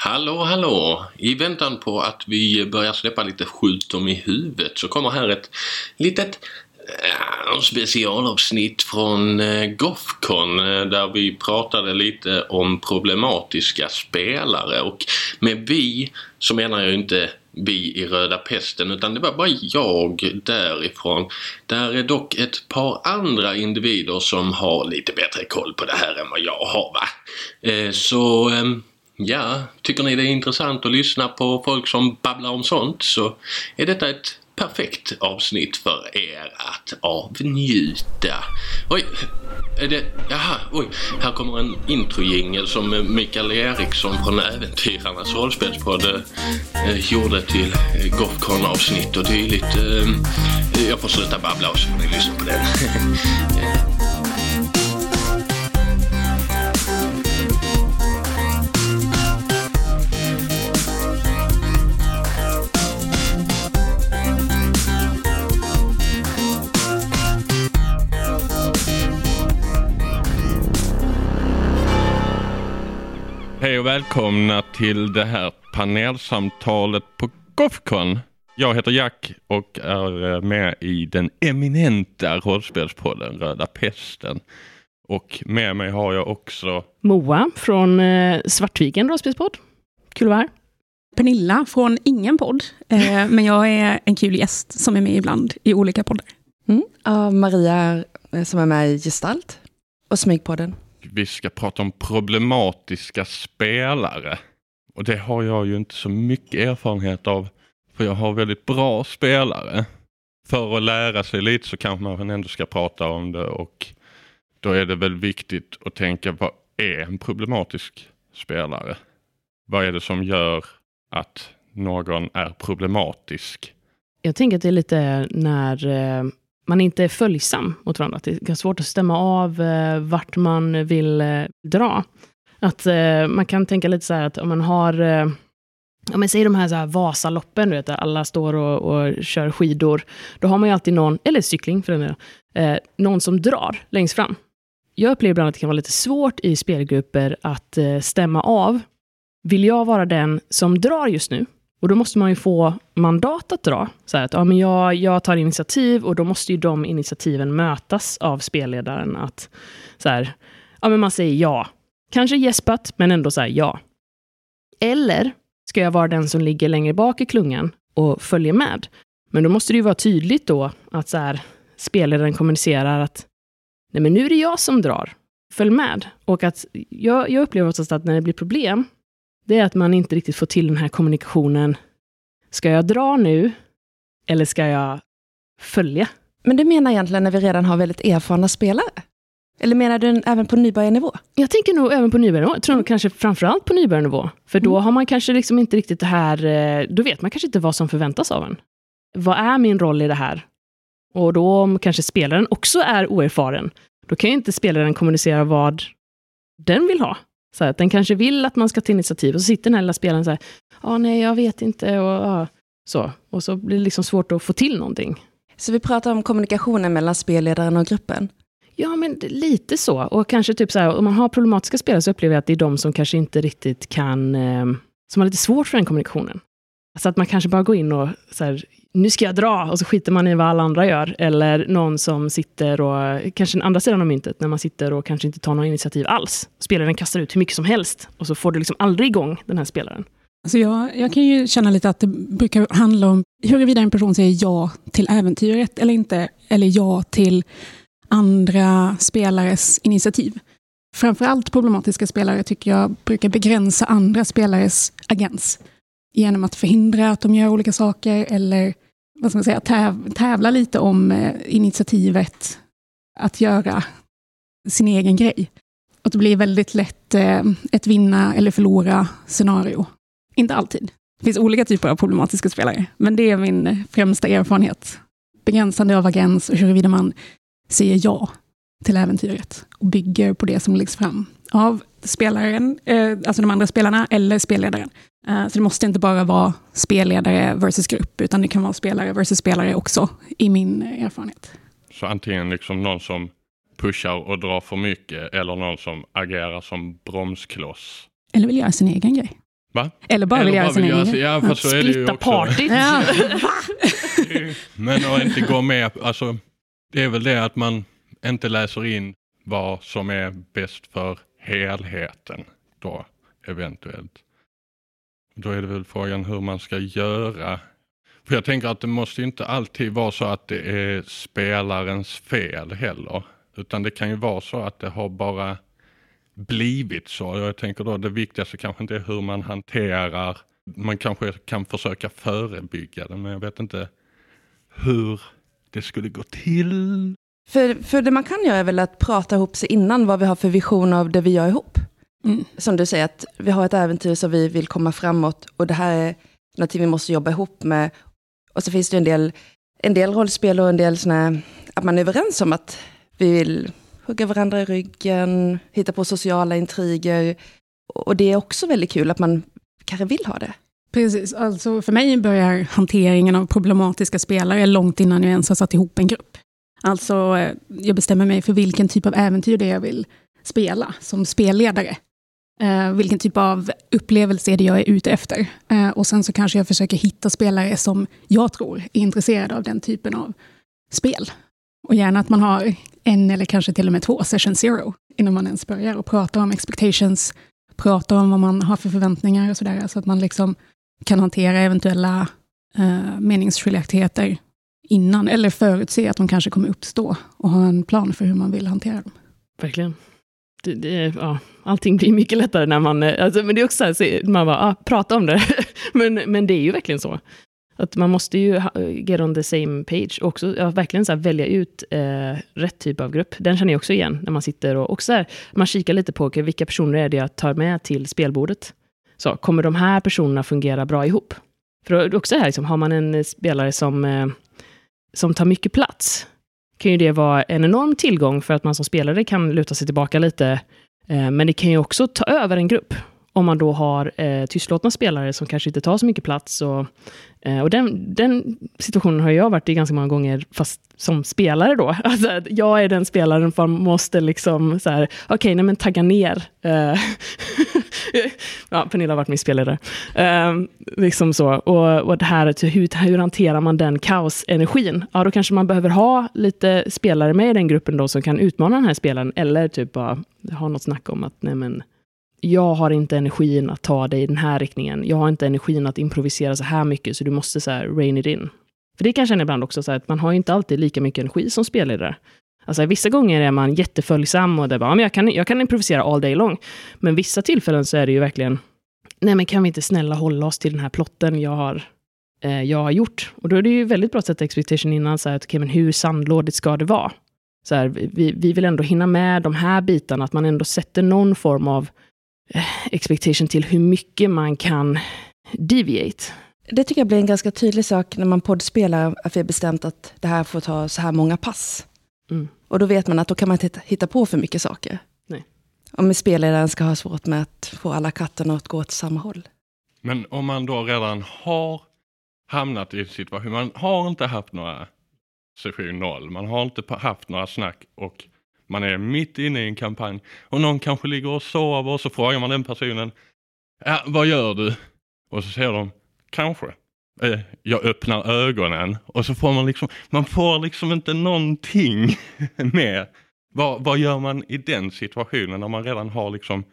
Hallå, hallå! I väntan på att vi börjar släppa lite skjut om i huvudet så kommer här ett litet äh, specialavsnitt från äh, Gothcon äh, där vi pratade lite om problematiska spelare och med vi så menar jag inte vi i Röda Pesten utan det var bara jag därifrån. Där är dock ett par andra individer som har lite bättre koll på det här än vad jag har va. Äh, så ehm, ja, tycker ni det är intressant att lyssna på folk som babblar om sånt så är detta ett perfekt avsnitt för er att avnjuta. Oj, är det, jaha, oj, här kommer en introjingel som Mikael Eriksson från Äventyrarnas rollspelspodd eh, gjorde till eh, Gothcon avsnitt och dylikt. Eh, jag får sluta babbla och så får ni lyssna på den. Hej och välkomna till det här panelsamtalet på Gothcon. Jag heter Jack och är eh, med i den eminenta rollspelspodden Röda Pesten. Och med mig har jag också Moa från eh, Svartviken rollspelspodd. Kul att vara här. Pernilla från ingen podd, eh, men jag är en kul gäst som är med ibland i olika poddar. Mm. Maria som är med i Gestalt och Smygpodden vi ska prata om problematiska spelare. Och det har jag ju inte så mycket erfarenhet av. För jag har väldigt bra spelare. För att lära sig lite så kanske man ändå ska prata om det och då är det väl viktigt att tänka vad är en problematisk spelare? Vad är det som gör att någon är problematisk? Jag tänker att det är lite när eh, man inte är följsam mot varandra. Att det är svårt att stämma av eh, vart man vill eh, dra. Att eh, man kan tänka lite så här att om man har eh, om man säger de här, så här Vasaloppen, du vet, där alla står och, och kör skidor. Då har man ju alltid någon, eller cykling för den delen, eh, någon som drar längst fram. Jag upplever ibland att det kan vara lite svårt i spelgrupper att eh, stämma av. Vill jag vara den som drar just nu? Och då måste man ju få mandat att dra. Så här att ja, men jag, jag tar initiativ och då måste ju de initiativen mötas av spelledaren. Att så här, ja, men man säger ja. Kanske gäspat, men ändå så här ja. Eller ska jag vara den som ligger längre bak i klungan och följer med? Men då måste det ju vara tydligt då att så här, spelledaren kommunicerar att nej, men nu är det jag som drar. Följ med. Och att jag, jag upplever oftast att när det blir problem, det är att man inte riktigt får till den här kommunikationen. Ska jag dra nu? Eller ska jag följa? Men du menar egentligen när vi redan har väldigt erfarna spelare? Eller menar du även på nybörjarnivå? Jag tänker nog även på nybörjarnivå. Jag tror nog kanske framförallt på nybörjarnivå. För då har man kanske liksom inte riktigt det här, eh, då vet man kanske inte vad som förväntas av en. Vad är min roll i det här? Och då om kanske spelaren också är oerfaren, då kan ju inte spelaren kommunicera vad den vill ha. Så att den kanske vill att man ska ta initiativ och så sitter den här lilla spelaren så här, ja nej jag vet inte och ja, så. Och så blir det liksom svårt att få till någonting. Så vi pratar om kommunikationen mellan spelledaren och gruppen. Ja, men lite så. Och kanske typ så här, om man har problematiska spelare så upplever jag att det är de som kanske inte riktigt kan, eh, som har lite svårt för den kommunikationen. Alltså att man kanske bara går in och så här, nu ska jag dra, och så skiter man i vad alla andra gör. Eller någon som sitter och, kanske den andra sidan av myntet, när man sitter och kanske inte tar några initiativ alls. Spelaren kastar ut hur mycket som helst, och så får du liksom aldrig igång den här spelaren. Alltså jag, jag kan ju känna lite att det brukar handla om huruvida en person säger ja till äventyret eller inte, eller ja till andra spelares initiativ. Framförallt problematiska spelare tycker jag brukar begränsa andra spelares agens genom att förhindra att de gör olika saker eller vad ska man säga, täv, tävla lite om eh, initiativet att göra sin egen grej. Och det blir väldigt lätt eh, ett vinna eller förlora scenario. Inte alltid. Det finns olika typer av problematiska spelare, men det är min främsta erfarenhet. Begränsande av agens och huruvida man säger ja till äventyret och bygger på det som läggs fram av spelaren, eh, alltså de andra spelarna, eller spelledaren. Eh, så det måste inte bara vara spelledare versus grupp, utan det kan vara spelare versus spelare också, i min erfarenhet. Så antingen liksom någon som pushar och drar för mycket eller någon som agerar som bromskloss. Eller vill göra sin egen grej. Va? Eller bara vill göra sin egen grej. Ja, fast så är det ju Splitta också. partyt. Ja. Men att inte gå med, alltså det är väl det att man inte läser in vad som är bäst för helheten då eventuellt. Då är det väl frågan hur man ska göra. För jag tänker att det måste inte alltid vara så att det är spelarens fel heller. Utan det kan ju vara så att det har bara blivit så. Jag tänker då det viktigaste kanske inte är hur man hanterar, man kanske kan försöka förebygga det men jag vet inte hur det skulle gå till. För, för det man kan göra är väl att prata ihop sig innan vad vi har för vision av det vi gör ihop. Mm. Som du säger, att vi har ett äventyr som vi vill komma framåt och det här är någonting vi måste jobba ihop med. Och så finns det en del, en del rollspel och en del sådana, att man är överens om att vi vill hugga varandra i ryggen, hitta på sociala intriger. Och det är också väldigt kul att man kanske vill ha det. Precis, alltså för mig börjar hanteringen av problematiska spelare långt innan jag ens har satt ihop en grupp. Alltså, eh, jag bestämmer mig för vilken typ av äventyr det är jag vill spela som spelledare. Eh, vilken typ av upplevelse är det jag är ute efter? Eh, och sen så kanske jag försöker hitta spelare som jag tror är intresserade av den typen av spel. Och gärna att man har en eller kanske till och med två session zero innan man ens börjar och pratar om expectations, pratar om vad man har för förväntningar och sådär, så att man liksom kan hantera eventuella eh, meningsskiljaktigheter innan, eller förutse att de kanske kommer uppstå och ha en plan för hur man vill hantera dem. Verkligen. Det, det, ja, allting blir mycket lättare när man... Eh, alltså, men det är också så här, så man bara, ah, prata om det. men, men det är ju verkligen så. Att man måste ju get on the same page. Och också ja, verkligen så här, välja ut eh, rätt typ av grupp. Den känner jag också igen när man sitter och, och så här, man kikar lite på okay, vilka personer är det jag tar med till spelbordet. Så, kommer de här personerna fungera bra ihop? För då är det också här, liksom, har man en spelare som, eh, som tar mycket plats, kan ju det vara en enorm tillgång för att man som spelare kan luta sig tillbaka lite. Eh, men det kan ju också ta över en grupp. Om man då har eh, tystlåtna spelare som kanske inte tar så mycket plats. Och, eh, och den, den situationen har jag varit i ganska många gånger, fast som spelare då. Alltså, jag är den spelaren som måste liksom så här, okej, nej men tagga ner. Eh, ja, Pernilla har varit min spelare. Eh, liksom så. Och, och det här, hur, hur hanterar man den kaosenergin? Ja, då kanske man behöver ha lite spelare med i den gruppen då som kan utmana den här spelaren. Eller typ bara ha något snack om att nej men, jag har inte energin att ta dig i den här riktningen. Jag har inte energin att improvisera så här mycket, så du måste så här rain it in. För det kan jag känna ibland också, så här, att man har ju inte alltid lika mycket energi som spelledare. Alltså vissa gånger är man jätteföljsam och det bara, ja, men jag, kan, jag kan improvisera all day long. Men vissa tillfällen så är det ju verkligen, nej men kan vi inte snälla hålla oss till den här plotten jag har, eh, jag har gjort? Och då är det ju väldigt bra att sätta expectation innan, så här, att, okay, men hur sandlådigt ska det vara? Så här, vi, vi vill ändå hinna med de här bitarna, att man ändå sätter någon form av expectation till hur mycket man kan deviate. Det tycker jag blir en ganska tydlig sak när man poddspelar, att vi har bestämt att det här får ta så här många pass. Mm. Och då vet man att då kan man inte hitta- på för mycket saker. Nej. Om spelledaren ska ha svårt med att få alla katterna att gå åt samma håll. Men om man då redan har hamnat i en situation, man har inte haft några session noll, man har inte haft några snack och man är mitt inne i en kampanj och någon kanske ligger och sover och så frågar man den personen, ja, vad gör du? Och så säger de, kanske. Eh, Jag öppnar ögonen och så får man liksom, man får liksom inte någonting med. Vad, vad gör man i den situationen när man redan har liksom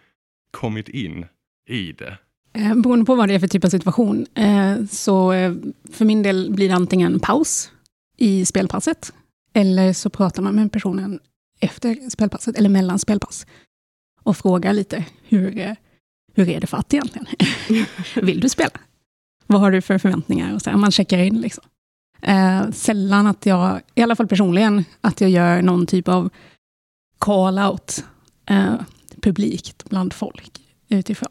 kommit in i det? Eh, beroende på vad det är för typ av situation, eh, så eh, för min del blir det antingen paus i spelpasset, eller så pratar man med personen efter spelpasset, eller mellan spelpass, och frågar lite, hur, eh, hur är det fatt egentligen? Vill du spela? Vad har du för förväntningar? Och så här, man checkar in liksom. Eh, sällan att jag, i alla fall personligen, att jag gör någon typ av call-out eh, publikt bland folk utifrån.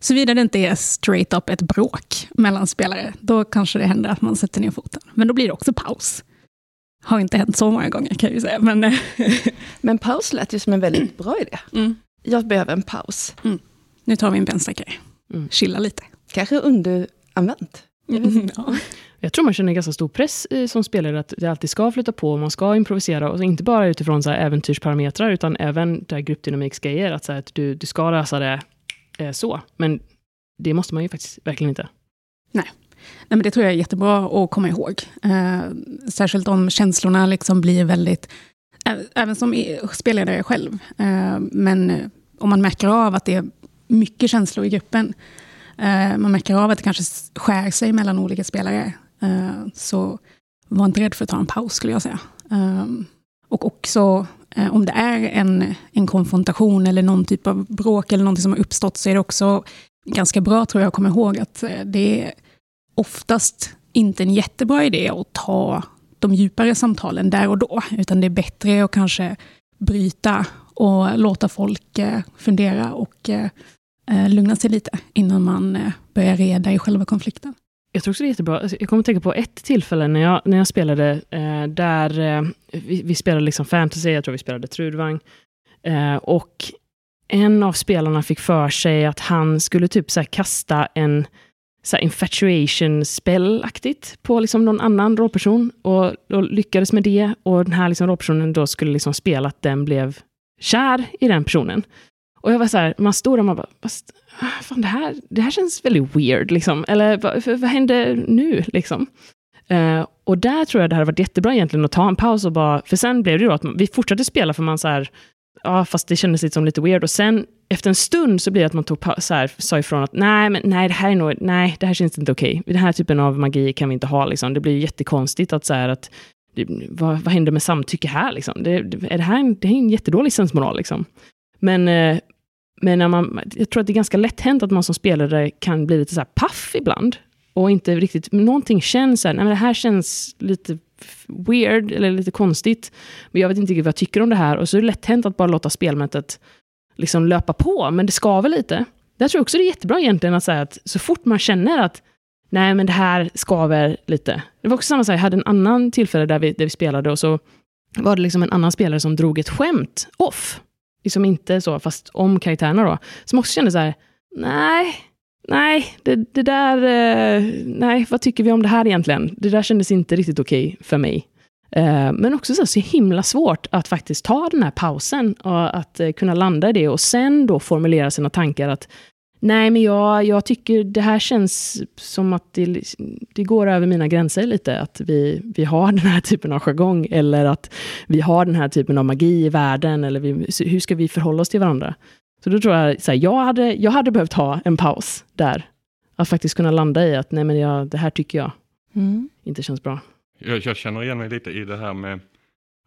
Såvida det inte är straight up ett bråk mellan spelare, då kanske det händer att man sätter ner foten. Men då blir det också paus. Har inte hänt så många gånger kan jag ju säga. Men, eh, Men paus lät ju som en väldigt bra idé. mm, Jag behöver en paus. nu tar vi en bensträckare. Mm. Chilla lite. Kanske underanvänt. Ja. Jag tror man känner ganska stor press eh, som spelare att det alltid ska flytta på, man ska improvisera, och inte bara utifrån så här äventyrsparametrar, utan även där gruppdynamiksgrejer, att, så här, att du, du ska lösa det eh, så. Men det måste man ju faktiskt verkligen inte. Nej, men det tror jag är jättebra att komma ihåg. Eh, särskilt om känslorna liksom blir väldigt... Även som spelledare själv. Eh, men eh, om man märker av att det är mycket känslor i gruppen. Eh, man märker av att det kanske skär sig mellan olika spelare. Eh, så var inte rädd för att ta en paus skulle jag säga. Eh, och också eh, om det är en, en konfrontation eller någon typ av bråk eller någonting som har uppstått så är det också ganska bra tror jag att komma ihåg att eh, det är oftast inte en jättebra idé att ta de djupare samtalen där och då, utan det är bättre att kanske bryta och låta folk eh, fundera och eh, eh, lugna sig lite innan man börjar reda i själva konflikten. Jag tror också det är jättebra. Jag kommer att tänka på ett tillfälle när jag, när jag spelade, eh, där eh, vi, vi spelade liksom fantasy, jag tror vi spelade Trudvang. Eh, och en av spelarna fick för sig att han skulle typ så här kasta en så här infatuation spell-aktigt på liksom någon annan rollperson. Och, och lyckades med det. Och den här liksom rollpersonen då skulle liksom spela att den blev kär i den personen. Och jag var så här, man stod där och man bara, ah, fan det här, det här känns väldigt weird, liksom. Eller vad, vad hände nu, liksom? Uh, och där tror jag det hade varit jättebra egentligen att ta en paus och bara, för sen blev det då att man, vi fortsatte spela för man så här, ja fast det kändes lite som lite weird. Och sen efter en stund så blev det att man tog så här, sa ifrån att nej, men nej, det här är nog, nej, det här känns inte okej. Den här typen av magi kan vi inte ha, liksom. Det blir jättekonstigt att så här att, det, vad, vad händer med samtycke här, liksom? Det, det, är det här en, det här är en jättedålig sensmoral, liksom. Men, eh, men när man, jag tror att det är ganska lätt hänt att man som spelare kan bli lite så här paff ibland. Och inte riktigt, någonting känns så här, nej men det här känns lite weird eller lite konstigt. Men jag vet inte riktigt vad jag tycker om det här. Och så är det lätt hänt att bara låta spelmötet liksom löpa på, men det skaver lite. Där tror jag också det är jättebra egentligen att säga att så fort man känner att nej men det här skaver lite. Det var också samma sak, jag hade en annan tillfälle där vi, där vi spelade och så var det liksom en annan spelare som drog ett skämt off. Liksom inte så, fast om karaktärerna då. Som också kände så här, nej, nej, det, det där, eh, nej, vad tycker vi om det här egentligen? Det där kändes inte riktigt okej för mig. Eh, men också så, så himla svårt att faktiskt ta den här pausen och att eh, kunna landa i det och sen då formulera sina tankar att nej, men jag, jag tycker det här känns som att det, det går över mina gränser lite, att vi, vi har den här typen av jargong eller att vi har den här typen av magi i världen eller vi, hur ska vi förhålla oss till varandra? Så då tror jag, så här, jag, hade, jag hade behövt ha en paus där. Att faktiskt kunna landa i att nej men jag, det här tycker jag Mm. inte känns bra. Jag, jag känner igen mig lite i det här med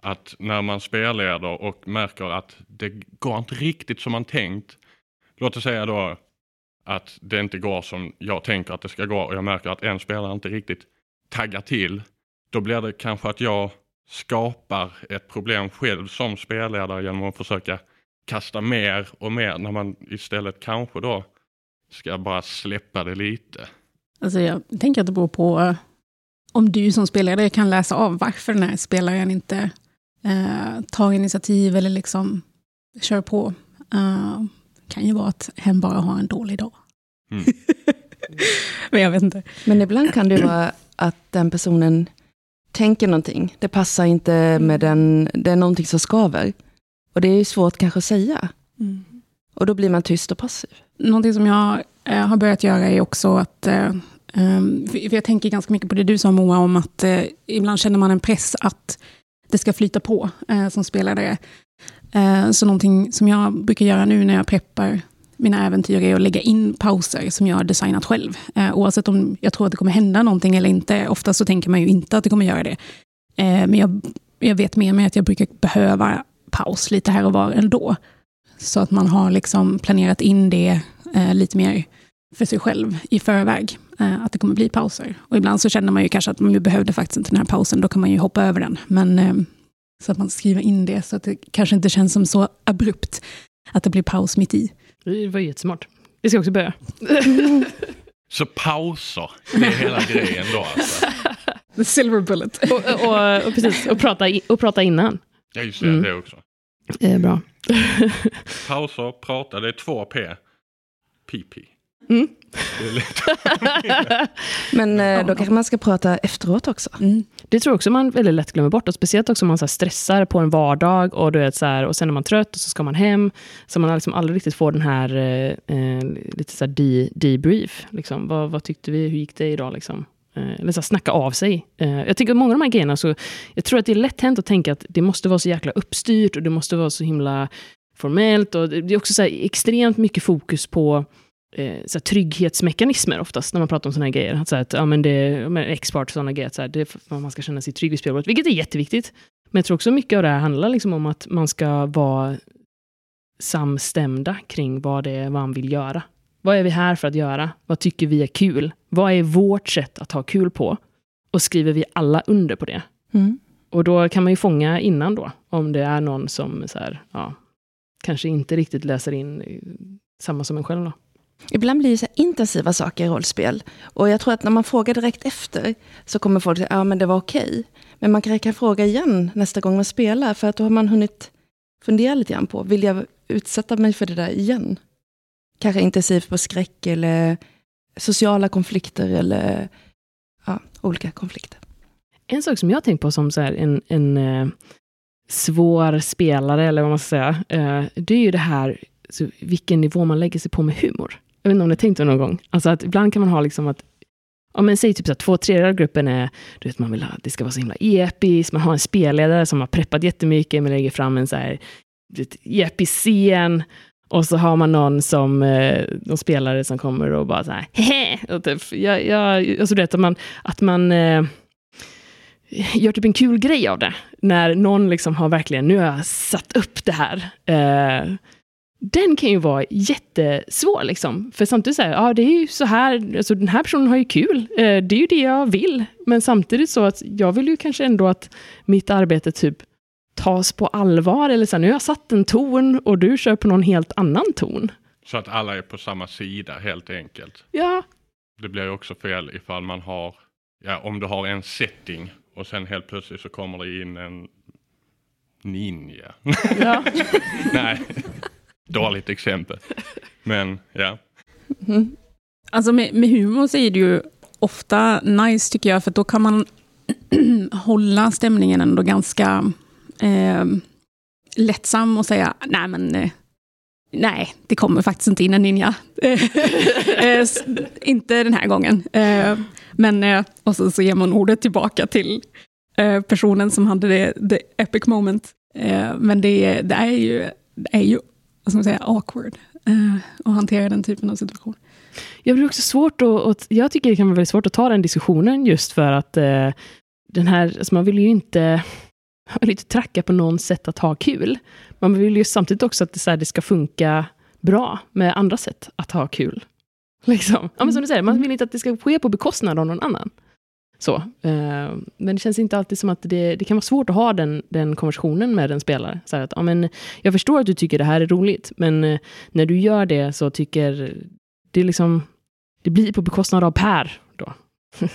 att när man spelleder och märker att det går inte riktigt som man tänkt. Låt oss säga då att det inte går som jag tänker att det ska gå och jag märker att en spelare inte riktigt taggar till. Då blir det kanske att jag skapar ett problem själv som spelledare genom att försöka kasta mer och mer när man istället kanske då ska bara släppa det lite. Alltså jag tänker att det beror på eh, om du som spelare kan läsa av varför den här spelaren inte eh, tar initiativ eller liksom kör på. Eh, kan ju vara att hen bara har en dålig dag. Mm. Men jag vet inte. Men ibland kan det vara att den personen tänker någonting. Det passar inte med den, det är någonting som skaver. Och det är ju svårt kanske att säga. Och då blir man tyst och passiv. Någonting som jag eh, har börjat göra är också att, eh, ehm, för för jag tänker ganska mycket på det du sa Moa, om att eh, ibland känner man en press att det ska flyta på eh, som spelare. Eh, så någonting som jag brukar göra nu när jag preppar mina äventyr är att lägga in pauser som jag har designat själv. Eh, oavsett om jag tror att det kommer hända någonting eller inte. Ofta så tänker man ju inte att det kommer göra det. Eh, men jag, jag vet med mig att jag brukar behöva paus lite här och var ändå. Så att man har liksom planerat in det eh, lite mer för sig själv i förväg. Eh, att det kommer bli pauser. Och ibland så känner man ju kanske att man behövde faktiskt inte den här pausen. Då kan man ju hoppa över den. Men eh, så att man skriver in det så att det kanske inte känns som så abrupt att det blir paus mitt i. Det var jättesmart. Vi ska också börja. Så pauser, det är hela grejen då alltså. The silver bullet. och, och, och, precis, och, prata, i- och prata innan. Ja just det, Mm. det också. Det är bra. Pauser, prata, det är två P. PP. Mm. Men eh, då kanske man ska prata efteråt också. Mm. Det tror jag också man väldigt lätt glömmer bort. Och speciellt också om man så här stressar på en vardag och, du vet, så här, och sen är man trött och så ska man hem. Så man liksom aldrig riktigt får den här eh, eh, lite så här de, debrief. Liksom. Vad, vad tyckte vi? Hur gick det idag? Liksom? Eh, eller så här, snacka av sig. Eh, jag tänker att många av de här grejerna, så, jag tror att det är lätt hänt att tänka att det måste vara så jäkla uppstyrt och det måste vara så himla formellt. Och det är också så här, extremt mycket fokus på eh, så här, trygghetsmekanismer oftast när man pratar om sådana här grejer. Att, så här, att, ja, men det, men export och sådana grejer, att, så här, det är man ska känna sig trygg i spelbordet, vilket är jätteviktigt. Men jag tror också mycket av det här handlar liksom om att man ska vara samstämda kring vad det är man vill göra. Vad är vi här för att göra? Vad tycker vi är kul? Vad är vårt sätt att ha kul på? Och skriver vi alla under på det? Mm. Och då kan man ju fånga innan då, om det är någon som så här, ja, kanske inte riktigt läser in eh, samma som en själv. Då. Ibland blir det så här intensiva saker i rollspel. Och jag tror att när man frågar direkt efter så kommer folk säga ja men det var okej. Men man kan, kan fråga igen nästa gång man spelar för att då har man hunnit fundera lite grann på, vill jag utsätta mig för det där igen? Kanske intensivt på skräck eller sociala konflikter eller ja, olika konflikter. En sak som jag har tänkt på som så här en, en eh, svår spelare, eller vad man ska säga, eh, det är ju det här så vilken nivå man lägger sig på med humor. Jag vet inte om ni har tänkt det någon gång? Alltså att ibland kan man ha liksom att Ja, men säg typ så att två tredjedelar av gruppen är, du vet, man vill att det ska vara så himla episkt, man har en spelledare som har preppat jättemycket, Man lägger fram en så här vet, episk scen, och så har man någon som, eh, någon spelare som kommer och bara så här, hehe, och typ, jag, jag, alltså det, att man, att man eh, gör typ en kul grej av det. När någon liksom har verkligen, nu har jag satt upp det här. Eh, den kan ju vara jättesvår. Liksom. För samtidigt så här, ja det är ju så här, alltså den här personen har ju kul. Eh, det är ju det jag vill. Men samtidigt så att jag vill ju kanske ändå att mitt arbete typ tas på allvar. Eller så här, nu har jag satt en ton och du kör på någon helt annan ton. Så att alla är på samma sida helt enkelt. Ja, Det blir ju också fel ifall man har, ja om du har en setting och sen helt plötsligt så kommer det in en ninja. ja. Nej, dåligt exempel. Men ja, Alltså med, med humor så är det ju ofta nice tycker jag, för då kan man hålla stämningen ändå ganska eh, lättsam och säga, nej men eh, nej, det kommer faktiskt inte in en ninja. Eh, inte den här gången. Eh, men, eh, och så, så ger man ordet tillbaka till eh, personen som hade det, the epic moment. Eh, men det, det är ju, det är ju vad ska man säga, awkward eh, att hantera den typen av situation. Jag blir också svårt att, att, jag tycker det kan vara väldigt svårt att ta den diskussionen just för att eh, den här, alltså man vill ju inte, man vill inte tracka på någons sätt att ha kul. Man vill ju samtidigt också att det, så här, det ska funka bra med andra sätt att ha kul. Liksom. Ja, men som du säger, man vill inte att det ska ske på bekostnad av någon annan. Så, eh, men det känns inte alltid som att det, det kan vara svårt att ha den, den konversationen med en spelare. Så här att, ja, men, jag förstår att du tycker det här är roligt, men eh, när du gör det så tycker det liksom, det blir på bekostnad av Per då.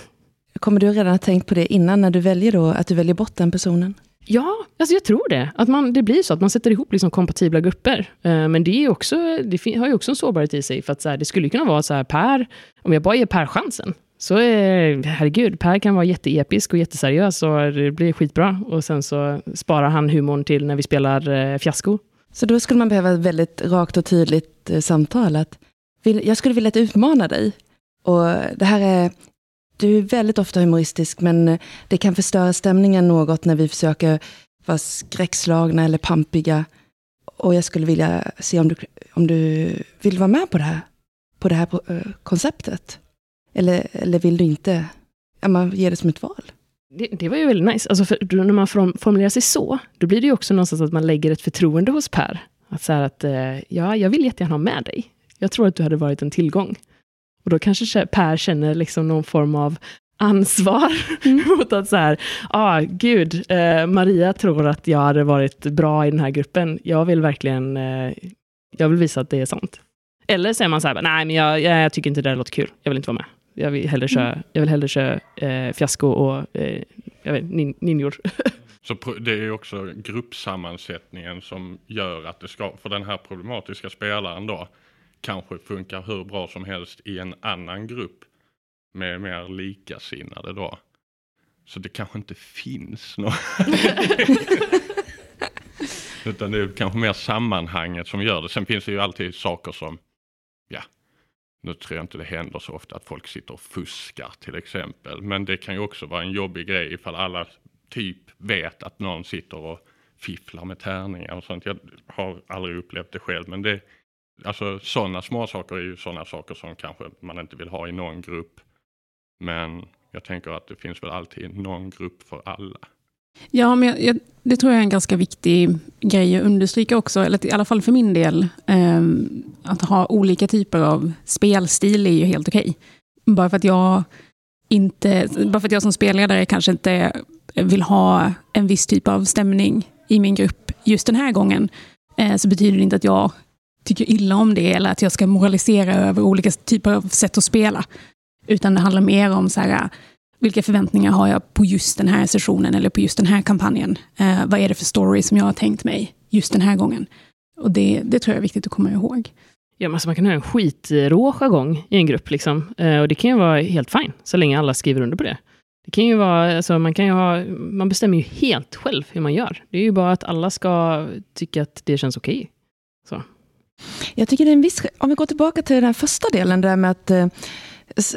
Kommer du redan ha tänkt på det innan när du väljer då, att du väljer bort den personen? Ja, alltså jag tror det. Att man, det blir så att man sätter ihop liksom kompatibla grupper. Eh, men det, är också, det fin- har ju också en sårbarhet i sig. För att så här, det skulle kunna vara så här, Per, om jag bara ger Per chansen, så är, herregud, Per kan vara jätteepisk och jätteseriös och det blir skitbra. Och sen så sparar han humorn till när vi spelar eh, fiasko. Så då skulle man behöva ett väldigt rakt och tydligt eh, samtal. Att vill, jag skulle vilja utmana dig. Och det här är, du är väldigt ofta humoristisk, men det kan förstöra stämningen något när vi försöker vara skräckslagna eller pampiga. Och jag skulle vilja se om du, om du vill vara med på det här, på det här eh, konceptet. Eller, eller vill du inte? Ja, man ger det som ett val. Det, det var ju väldigt nice. Alltså för, när man form, formulerar sig så, då blir det ju också någonstans att man lägger ett förtroende hos Per. Att så att, eh, ja, jag vill jättegärna ha med dig. Jag tror att du hade varit en tillgång. Och då kanske Per känner liksom någon form av ansvar mot att så här, ah, gud, eh, Maria tror att jag hade varit bra i den här gruppen. Jag vill verkligen, eh, jag vill visa att det är sant. Eller säger man så här, nej men jag, jag, jag tycker inte det där låter kul, jag vill inte vara med. Jag vill hellre köra, jag vill hellre köra eh, fiasko och eh, jag vet, nin, ninjor. så det är ju också gruppsammansättningen som gör att det ska, för den här problematiska spelaren då, kanske funkar hur bra som helst i en annan grupp med mer likasinnade då. Så det kanske inte finns något. Utan det är kanske mer sammanhanget som gör det. Sen finns det ju alltid saker som, ja, nu tror jag inte det händer så ofta att folk sitter och fuskar till exempel. Men det kan ju också vara en jobbig grej ifall alla typ vet att någon sitter och fifflar med tärningar och sånt. Jag har aldrig upplevt det själv men det, alltså sådana små saker är ju sådana saker som kanske man inte vill ha i någon grupp. Men jag tänker att det finns väl alltid någon grupp för alla. Ja, men jag, jag, det tror jag är en ganska viktig grej att understryka också, eller i alla fall för min del. Eh, att ha olika typer av spelstil är ju helt okej. Bara för att jag inte, bara för att jag som spelledare kanske inte vill ha en viss typ av stämning i min grupp just den här gången, eh, så betyder det inte att jag tycker illa om det eller att jag ska moralisera över olika typer av sätt att spela. Utan det handlar mer om så här, äh, vilka förväntningar har jag på just den här sessionen eller på just den här kampanjen? Eh, vad är det för story som jag har tänkt mig just den här gången? Och det, det tror jag är viktigt att komma ihåg. Ja, men alltså man kan ha en skitrå jargong i en grupp, liksom. Eh, och det kan ju vara helt fint, så länge alla skriver under på det. Det kan ju vara, alltså man kan ju ha, man bestämmer ju helt själv hur man gör. Det är ju bara att alla ska tycka att det känns okej. Okay. Jag tycker det är en viss, om vi går tillbaka till den första delen, där med att eh,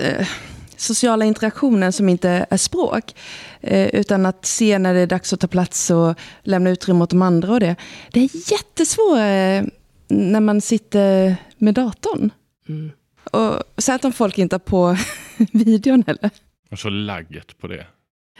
eh, sociala interaktionen som inte är språk, eh, utan att se när det är dags att ta plats och lämna utrymme åt de andra och det. Det är jättesvårt när man sitter med datorn. Mm. Och särskilt om folk inte har på videon heller. Och så lagget på det.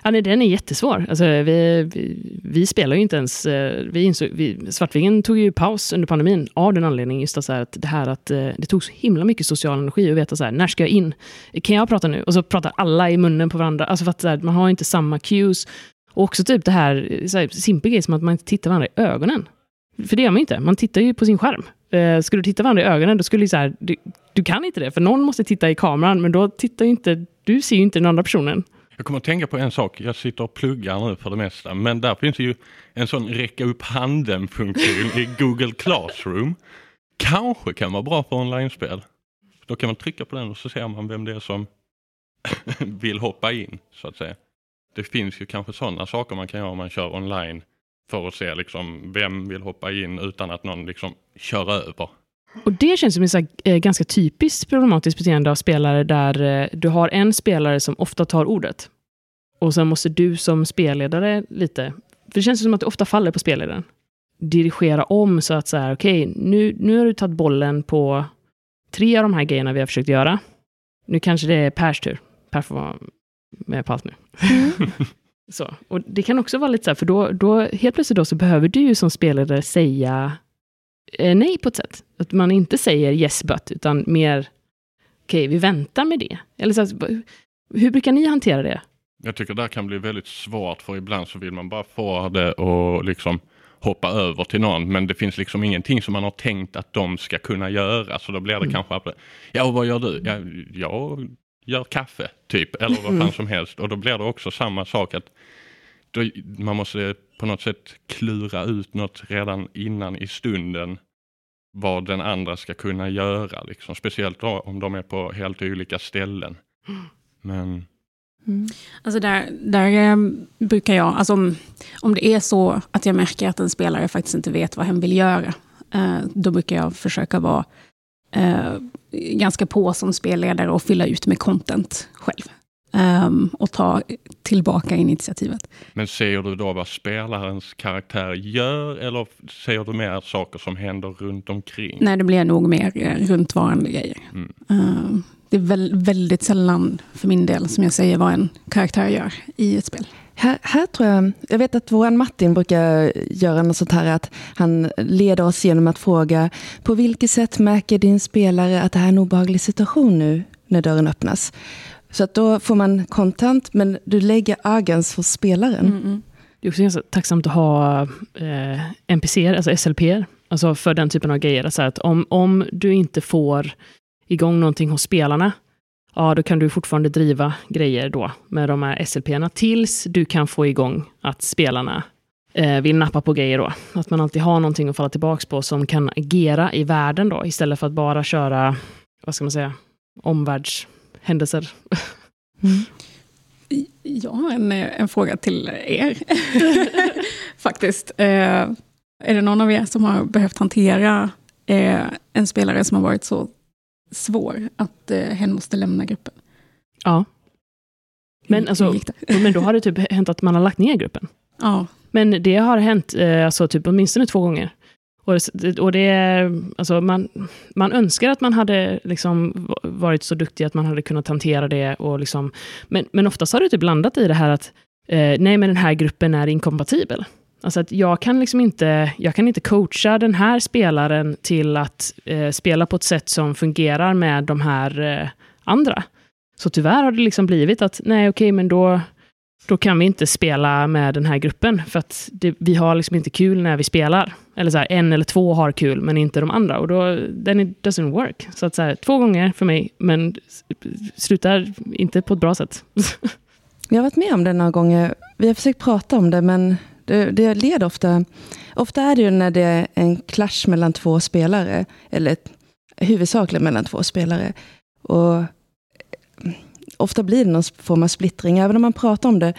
Ja, nej, den är jättesvår. Alltså, vi, vi, vi spelar ju inte ens... Eh, vi insåg, vi, Svartvingen tog ju paus under pandemin av den anledningen. Just att, så att det här att eh, det tog så himla mycket social energi att veta så här, när ska jag in? Kan jag prata nu? Och så pratar alla i munnen på varandra. Alltså för att så här, man har inte samma cues. Och också typ det här, eh, så här simpel grej som att man inte tittar varandra i ögonen. För det gör man inte. Man tittar ju på sin skärm. Eh, skulle du titta varandra i ögonen, då skulle du så här, du, du kan inte det. För någon måste titta i kameran, men då tittar ju inte, du ser ju inte den andra personen. Jag kommer att tänka på en sak. Jag sitter och pluggar nu för det mesta. Men där finns ju en sån räcka upp handen-funktion i Google Classroom. Kanske kan vara bra för online-spel. Då kan man trycka på den och så ser man vem det är som vill hoppa in, så att säga. Det finns ju kanske sådana saker man kan göra om man kör online för att se liksom vem vill hoppa in utan att någon liksom kör över. Och det känns som ett äh, ganska typiskt problematiskt beteende av spelare där äh, du har en spelare som ofta tar ordet. Och sen måste du som spelledare lite, för det känns som att det ofta faller på spelledaren, dirigera om så att så här, okej, okay, nu, nu har du tagit bollen på tre av de här grejerna vi har försökt göra. Nu kanske det är Pers tur. Per får vara med på allt nu. Mm. så. Och det kan också vara lite så här, för då, då helt plötsligt då så behöver du ju som spelledare säga eh, nej på ett sätt. Att man inte säger yes but, utan mer okej, okay, vi väntar med det. Eller så hur brukar ni hantera det? Jag tycker det kan bli väldigt svårt för ibland så vill man bara få det och liksom hoppa över till någon men det finns liksom ingenting som man har tänkt att de ska kunna göra så då blir det mm. kanske ja vad gör du? Ja, jag gör kaffe typ eller vad fan mm. som helst och då blir det också samma sak att då, man måste på något sätt klura ut något redan innan i stunden vad den andra ska kunna göra. Liksom. Speciellt då, om de är på helt olika ställen. Men... Mm. Alltså där, där eh, brukar jag, alltså om, om det är så att jag märker att en spelare faktiskt inte vet vad hen vill göra, eh, då brukar jag försöka vara eh, ganska på som spelledare och fylla ut med content själv um, och ta tillbaka initiativet. Men ser du då vad spelarens karaktär gör eller ser du mer saker som händer runt omkring? Nej, det blir nog mer eh, runtvarande grejer. Mm. Uh, det är väl, väldigt sällan för min del som jag säger vad en karaktär gör i ett spel. Här, här, tror jag, jag vet att vår Martin brukar göra något sånt här att han leder oss genom att fråga på vilket sätt märker din spelare att det här är en obehaglig situation nu när dörren öppnas? Så att då får man kontant, men du lägger agens för spelaren. Mm, mm. Det är också ganska tacksamt att ha eh, NPCer, alltså SLP, alltså för den typen av grejer. Alltså att om, om du inte får igång någonting hos spelarna, ja, då kan du fortfarande driva grejer då med de här SLP-erna tills du kan få igång att spelarna eh, vill nappa på grejer då. Att man alltid har någonting att falla tillbaka på som kan agera i världen då, istället för att bara köra, vad ska man säga, omvärldshändelser. Mm. Jag har en, en fråga till er, faktiskt. Eh, är det någon av er som har behövt hantera eh, en spelare som har varit så svår att eh, hen måste lämna gruppen? Ja. Men, alltså, men då har det typ hänt att man har lagt ner gruppen. Ja. Men det har hänt eh, alltså, typ åtminstone två gånger. Och, och det, alltså, man, man önskar att man hade liksom varit så duktig att man hade kunnat hantera det. Och liksom, men, men oftast har det typ landat i det här att eh, nej, men den här gruppen är inkompatibel. Alltså att jag kan liksom inte, jag kan inte coacha den här spelaren till att eh, spela på ett sätt som fungerar med de här eh, andra. Så tyvärr har det liksom blivit att, nej okej, okay, men då, då kan vi inte spela med den här gruppen, för att det, vi har liksom inte kul när vi spelar. Eller så här, en eller två har kul, men inte de andra. Och då, then it doesn't work. Så att så här, två gånger för mig, men slutar inte på ett bra sätt. jag har varit med om det några gånger. Vi har försökt prata om det, men det, det leder ofta... Ofta är det ju när det är en clash mellan två spelare, eller huvudsakligen mellan två spelare. Och ofta blir det någon form av splittring. Även om man pratar om det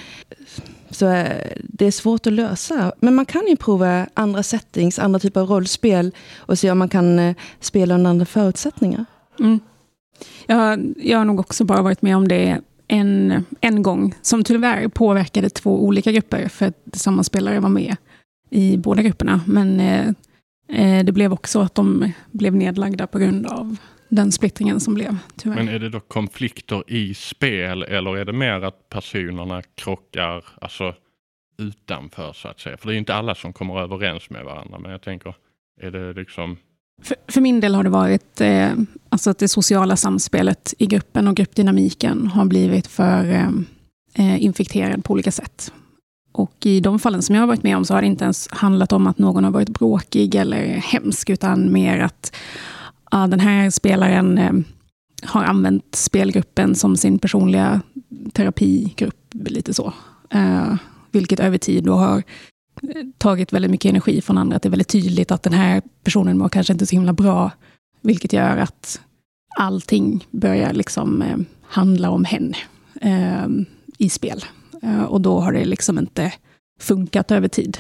så är det svårt att lösa. Men man kan ju prova andra settings, andra typer av rollspel och se om man kan eh, spela under andra förutsättningar. Mm. Jag, jag har nog också bara varit med om det en, en gång, som tyvärr påverkade två olika grupper, för att samma spelare var med i båda grupperna. Men eh, eh det blev också att de blev nedlagda på grund av den splittringen som blev, tyvärr. Men är det då konflikter i spel eller är det mer att personerna krockar alltså, utanför så att säga? För det är inte alla som kommer överens med varandra, men jag tänker, är det liksom för, för, min del har det varit eh, alltså att det sociala samspelet i gruppen och gruppdynamiken har blivit för eh, eh, infekterad på olika sätt. Och i de fallen som jag har varit med om så har det inte ens handlat om att någon har varit bråkig eller hemsk, utan mer att ja, den här spelaren eh, har använt spelgruppen som sin personliga terapigrupp, lite så. Eh, vilket över tid då har tagit väldigt mycket energi från andra. Att det är väldigt tydligt att den här personen mår kanske inte så himla bra. Vilket gör att allting börjar liksom eh, handla om henne eh, i spel. Eh, och då har det liksom inte funkat över tid.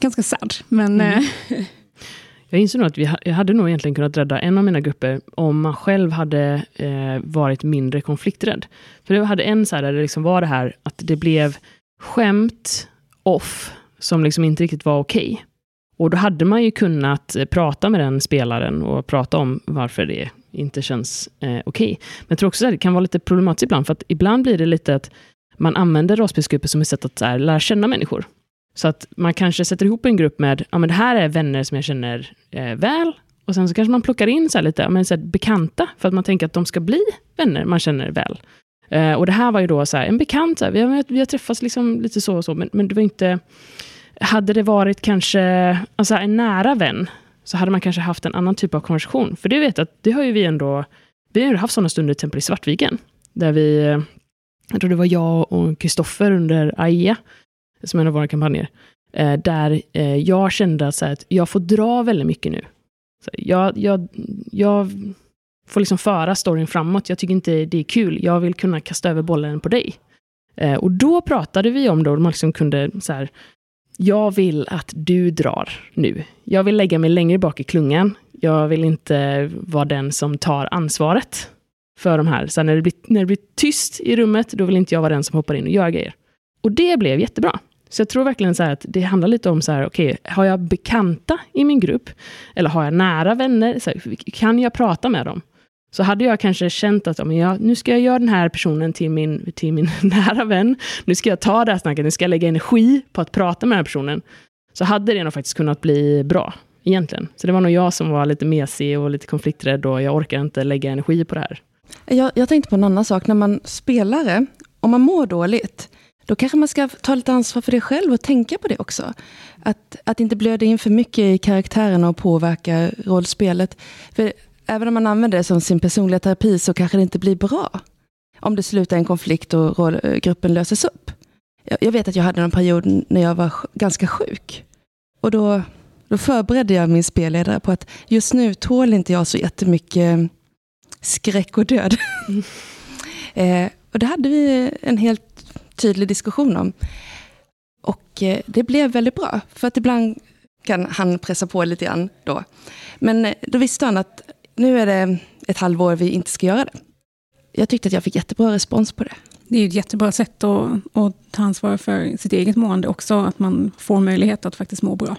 Ganska sad, men... Mm. Jag inser nog att vi, jag hade nog egentligen kunnat rädda en av mina grupper om man själv hade eh, varit mindre konflikträdd. För det hade en så här där det liksom var det här att det blev skämt off som liksom inte riktigt var okej. Okay. Och då hade man ju kunnat eh, prata med den spelaren och prata om varför det inte känns eh, okej. Okay. Men jag tror också att det kan vara lite problematiskt ibland, för att ibland blir det lite att man använder rollspelsgrupper som ett sätt att här, lära känna människor. Så att man kanske sätter ihop en grupp med, ja men det här är vänner som jag känner eh, väl, och sen så kanske man plockar in så lite ja, men så bekanta, för att man tänker att de ska bli vänner man känner väl. Eh, och det här var ju då så här, en bekant, så här, vi, har, vi har träffats liksom lite så och så, men, men det var inte... Hade det varit kanske alltså en nära vän, så hade man kanske haft en annan typ av konversation. För det vet att det har ju vi ändå, vi har haft sådana stunder till exempel i Svartviken, där vi, eh, jag tror det var jag och Kristoffer under AIA, som en av våra kampanjer, eh, där eh, jag kände så att jag får dra väldigt mycket nu. Så jag, jag, jag får liksom föra storyn framåt. Jag tycker inte det är kul. Jag vill kunna kasta över bollen på dig. Eh, och då pratade vi om då, man liksom kunde så här, jag vill att du drar nu. Jag vill lägga mig längre bak i klungan. Jag vill inte vara den som tar ansvaret för de här. Så när det, blir, när det blir tyst i rummet, då vill inte jag vara den som hoppar in och gör grejer. Och det blev jättebra. Så jag tror verkligen så att det handlar lite om så här, okej, okay, har jag bekanta i min grupp? Eller har jag nära vänner? Så här, kan jag prata med dem? Så hade jag kanske känt att men jag, nu ska jag göra den här personen till min, till min nära vän. Nu ska jag ta det här snacket, nu ska jag lägga energi på att prata med den här personen. Så hade det nog faktiskt kunnat bli bra, egentligen. Så det var nog jag som var lite mesig och lite konflikträdd och jag orkar inte lägga energi på det här. Jag, jag tänkte på en annan sak, när man spelare, om man mår dåligt, då kanske man ska ta lite ansvar för det själv och tänka på det också. Att, att inte blöda in för mycket i karaktärerna och påverka rollspelet. För även om man använder det som sin personliga terapi så kanske det inte blir bra. Om det slutar i en konflikt och eh, gruppen löses upp. jag, jag vet att jag hade en period när jag var ganska sjuk. Och då, då förberedde jag min spelledare på att just nu tål inte jag så jättemycket eh, skräck och död. eh, och då hade vi en helt tydlig diskussion om. Och eh, det blev väldigt bra, för att ibland kan han pressa på lite grann då. Men eh, då visste han att nu är det ett halvår vi inte ska göra det. Jag tyckte att jag fick jättebra respons på det. Det är ju ett jättebra sätt att, att ta ansvar för sitt eget mående också, att man får möjlighet att faktiskt må bra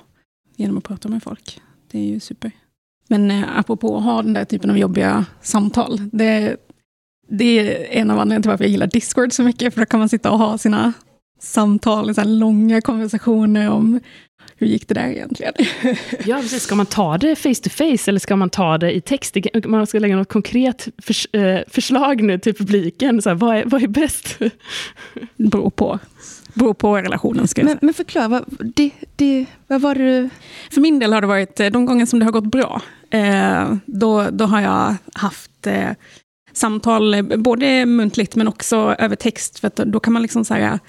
genom att prata med folk. Det är ju super. Men eh, apropå att ha den där typen av jobbiga samtal, det, det är en av anledningarna till varför jag gillar Discord så mycket, för då kan man sitta och ha sina samtal, så här långa konversationer om hur gick det där egentligen? Ja, precis. Ska man ta det face to face eller ska man ta det i text? Man ska lägga något konkret förs eh, förslag nu till publiken. Så här, vad, är, vad är bäst? Det beror på, beror på relationen. Ska jag säga. Men, men förklara, vad, det, det, vad var det du... För min del har det varit, eh, de gånger som det har gått bra, eh, då, då har jag haft samtal, eh, både muntligt men också över text. För att då, kan man liksom säga,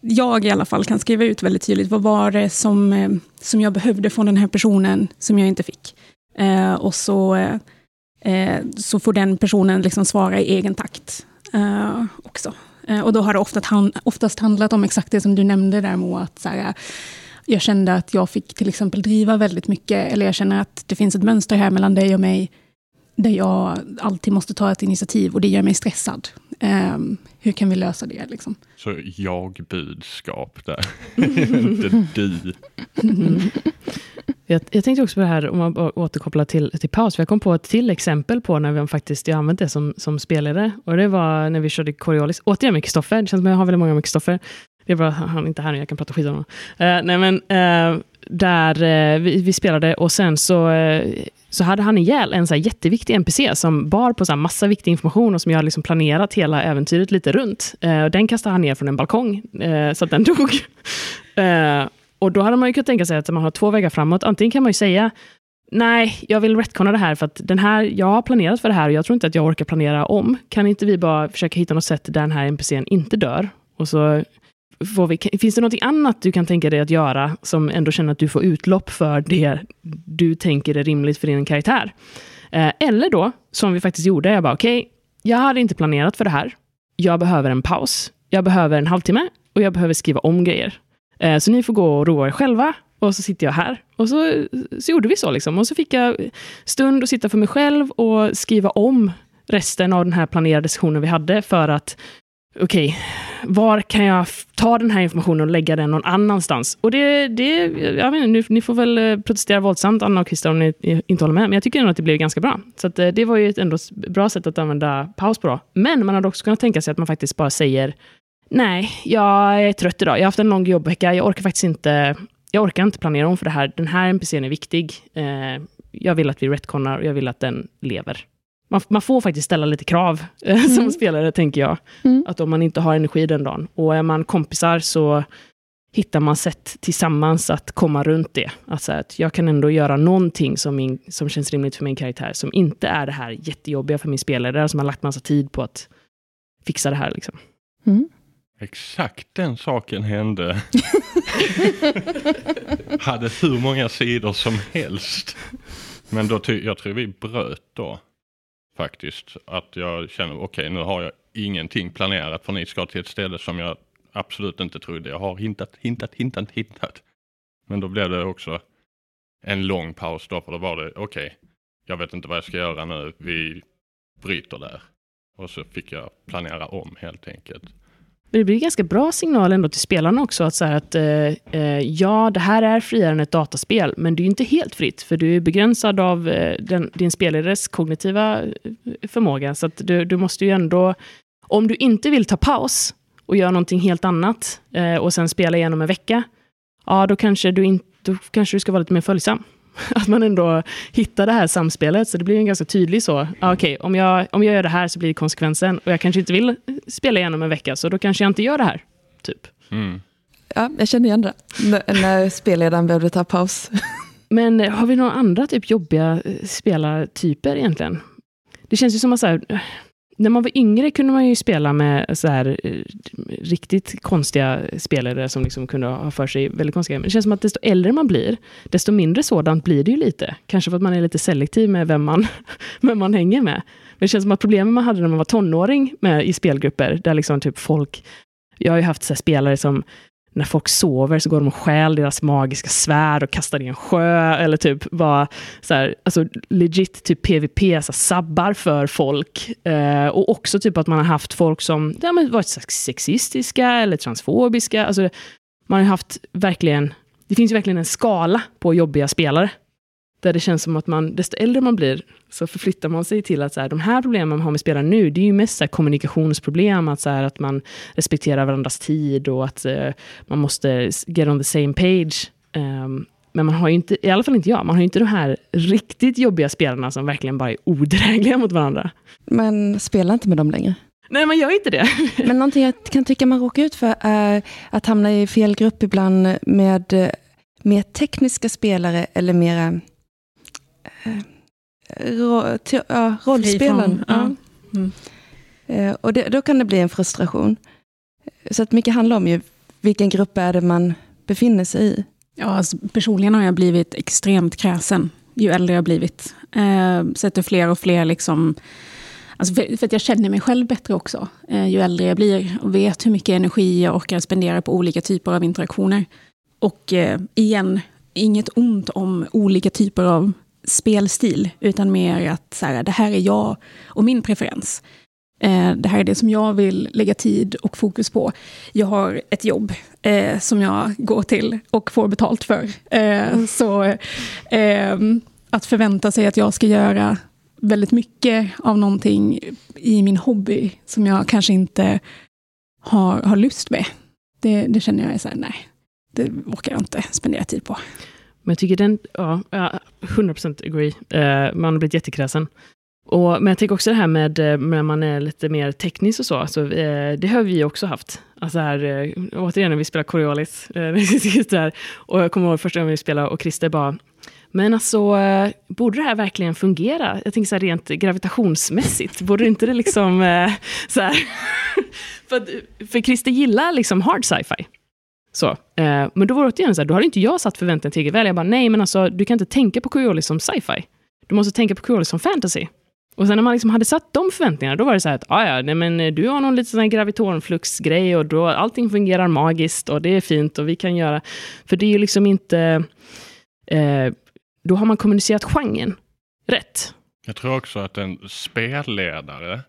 jag i alla fall kan skriva ut väldigt tydligt, vad var det som, eh, som jag behövde från den här personen som jag inte fick. Eh, och så, eh, eh, så får den personen liksom svara i egen takt eh, också. Eh, och då har det oftast, hand, oftast handlat om exakt det som du nämnde där Moa, att så här, jag kände att jag fick till exempel driva väldigt mycket, eller jag känner att det finns ett mönster här mellan dig och mig, där jag alltid måste ta ett initiativ och det gör mig stressad. Ehm, hur kan vi lösa det? Liksom? Så jag-budskap där. Inte du. Jag, jag tänkte också på det här, om man bara återkopplar till, till paus, för jag kom på ett till exempel på när vi faktiskt jag använt det som, som spelare. Och det var när vi körde Coriolis, återigen med Kristoffer, det känns som att jag har väldigt många med Kristoffer. Det är bra att han är inte här nu, jag kan prata skit om honom. Eh, nej men, eh, där eh, vi, vi spelade och sen så, eh, så hade han ihjäl en så här jätteviktig NPC som bar på så här massa viktig information och som jag hade liksom planerat hela äventyret lite runt. Eh, och den kastade han ner från en balkong eh, så att den dog. Eh, och då hade man ju kunnat tänka sig att man har två vägar framåt. Antingen kan man ju säga Nej, jag vill retconna det här för att den här, jag har planerat för det här och jag tror inte att jag orkar planera om. Kan inte vi bara försöka hitta något sätt där den här NPCn inte dör? Och så får vi, finns det något annat du kan tänka dig att göra som ändå känner att du får utlopp för det du tänker är rimligt för din karaktär? Eh, eller då, som vi faktiskt gjorde, jag bara okej, jag hade inte planerat för det här. Jag behöver en paus. Jag behöver en halvtimme och jag behöver skriva om grejer. Eh, Så ni får gå och roa er själva. Och så sitter jag här. Och så, så gjorde vi så. Liksom. Och så fick jag stund att sitta för mig själv och skriva om resten av den här planerade sessionen vi hade för att okej, var kan jag ta den här informationen och lägga den någon annanstans? Och det, det jag vet inte, nu, ni får väl eh, protestera våldsamt, Anna och Christer, om ni inte håller med, men jag tycker ändå att det blev ganska bra. Så att, eh, det var ju ett ändå bra sätt att använda paus på då. Men man hade också kunnat tänka sig att man faktiskt bara säger Nej, jag är trött idag. Jag har haft en lång jobbvecka. Jag orkar faktiskt inte, jag orkar inte planera om för det här. Den här NPCn är viktig. Eh, jag vill att vi retconnar och jag vill att den lever. Man, man får faktiskt ställa lite krav eh, som Mm. spelare, tänker jag. Mm. Att om man inte har energi den dagen. Och är man kompisar så hittar man sätt tillsammans att komma runt det. Att, säga att jag kan ändå göra någonting som, min, som känns rimligt för min karaktär, som inte är det här jättejobbiga för min spelare, som har lagt massa tid på att fixa det här. Liksom. Mm. Exakt den saken hände. Hade hur många sidor som helst. Men då ty- jag tror vi bröt då. Faktiskt. Att jag känner, okej nu har jag ingenting planerat för ni ska till ett ställe som jag absolut inte trodde. Jag har hintat, hintat, hintat, hintat. Men då blev det också en lång paus då, för då var det, okej, jag vet inte vad jag ska göra nu, vi bryter där. Och så fick jag planera om helt enkelt. Men det blir en ganska bra signal ändå till spelarna också. Att, så här att eh, eh ja, det här är friare än ett dataspel, men det är inte helt fritt, för du är begränsad av eh, den, din spelares kognitiva eh, förmåga. Så att du, du måste ju ändå, om du inte vill ta paus och göra någonting helt annat eh, och sen spela igenom en vecka, ja, då kanske du, in, då kanske du ska vara lite mer följsam. Att man ändå hittar det här samspelet, så det blir en ganska tydlig så. Ja, Okej, om, jag, om jag gör det här så blir det konsekvensen och jag kanske inte vill spela igenom en vecka, så då kanske jag inte gör det här. Typ. Mm. Ja, jag känner igen det. N- när spelledaren behövde ta paus. Men eh, har vi några andra typ jobbiga eh, spelartyper egentligen? Det känns ju som att så här, när man var yngre kunde man ju spela med så här, eh, riktigt konstiga spelare som liksom kunde ha för sig väldigt konstiga Men det känns som att desto äldre man blir, desto mindre sådant blir det ju lite. Kanske för att man är lite selektiv med vem man, vem man hänger med. Men det känns som att problemen man hade när man var tonåring med, i spelgrupper, där liksom typ folk... Jag har ju haft så spelare som när folk sover så går de och stjäl deras magiska svärd och kastar i en sjö. Eller typ bara så här, alltså legit typ PVP, så sabbar för folk. Eh, och också typ att man har haft folk som ja, men varit sexistiska eller transfobiska. Alltså, man har haft verkligen, det finns ju verkligen en skala på jobbiga spelare. Där det känns som att man, desto äldre man blir, så förflyttar man sig till att så här, de här problemen man har med spelare nu, det är ju mest så här, kommunikationsproblem, att, så här, att man respekterar varandras tid och att uh, man måste get on the same page. Um, men man har ju inte, i alla fall inte jag, man har ju inte de här riktigt jobbiga spelarna som verkligen bara är odrägliga mot varandra. Men spela inte med dem längre. Nej, man gör inte det. Men någonting jag kan tycka man råkar ut för är att hamna i fel grupp ibland med eh, mer tekniska spelare eller mera ro, te, ja, rollspelen. Ja. Mm. Eh, och det, då kan det bli en frustration. Så att mycket handlar om ju vilken grupp är det man befinner sig i. Ja, alltså, personligen har jag blivit extremt kräsen ju äldre jag blivit. Eh, sätter fler och fler liksom... Alltså för, för, att jag känner mig själv bättre också, eh, ju äldre jag blir. Och vet hur mycket energi jag orkar spendera på olika typer av interaktioner. Och eh, igen, inget ont om olika typer av spelstil, utan mer att så här, det här är jag och min preferens. Eh, det här är det som jag vill lägga tid och fokus på. Jag har ett jobb eh, som jag går till och får betalt för. Eh, så ehm, att förvänta sig att jag ska göra väldigt mycket av någonting i min hobby som jag kanske inte har, har lust med. Det, det känner jag är så här, nej, det orkar jag inte spendera tid på. Men jag tycker den, ja, 100% agree. Eh, man har blivit jättekräsen. Och, men jag tänker också det här med eh, när man är lite mer teknisk och så, alltså, eh, det har vi också haft. Alltså här, eh, återigen när vi spelar Coriolis, eh, där, och jag kommer ihåg första gången vi spelade och Christer bara, men alltså, eh, borde det här verkligen fungera? Jag tänker så här rent gravitationsmässigt, borde inte det liksom, eh, så här, för, för Christer gillar liksom hard sci-fi. Så, eh, men då var det återigen så här, då hade inte jag satt förväntningar tillräckligt väl. Jag bara, nej men alltså, du kan inte tänka på Coriolis som sci-fi. Du måste tänka på Coriolis som fantasy. Och sen när man liksom hade satt de förväntningarna, då var det så här att, ah, ja, nej men eh, du har någon liten gravitonflux-grej och då allting fungerar magiskt och det är fint och vi kan göra... För det är ju liksom inte... Eh, då har man kommunicerat genren rätt. Jag tror också att en spelledare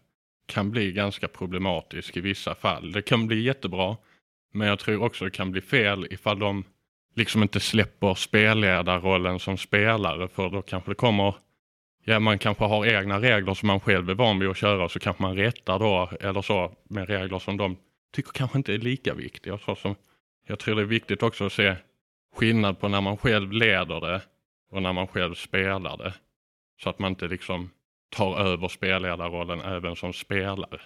kan bli ganska problematisk i vissa fall. Det kan bli jättebra, men jag tror också det kan bli fel ifall de liksom inte släpper spelledarrollen som spelare för då kanske det kommer Ja, man kanske har egna regler som man själv är van vid att köra så kanske man rättar då eller så med regler som de tycker kanske inte är lika viktiga. Så som, jag tror det är viktigt också att se skillnad på när man själv leder det och när man själv spelar det. Så att man inte liksom tar över spelledarrollen även som spelare.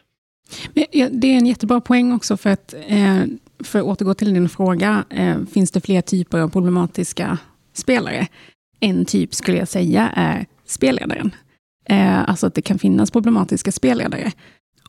Det är en jättebra poäng också för att, eh, för att återgå till din fråga, eh, finns det fler typer av problematiska spelare? En typ skulle jag säga är spelledaren. Eh, alltså att det kan finnas problematiska spelledare.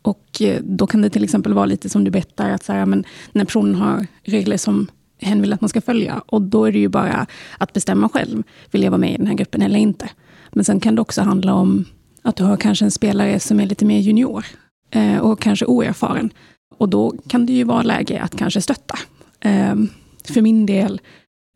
Och eh, då kan det till exempel vara lite som du berättar, att så här, men när personen har regler som hen vill att man ska följa, och då är det ju bara att bestämma själv, vill jag vara med i den här gruppen eller inte? Men sen kan det också handla om att du har kanske en spelare som är lite mer junior, eh, och kanske oerfaren. Och då kan det ju vara läge att kanske stötta. Eh, för min del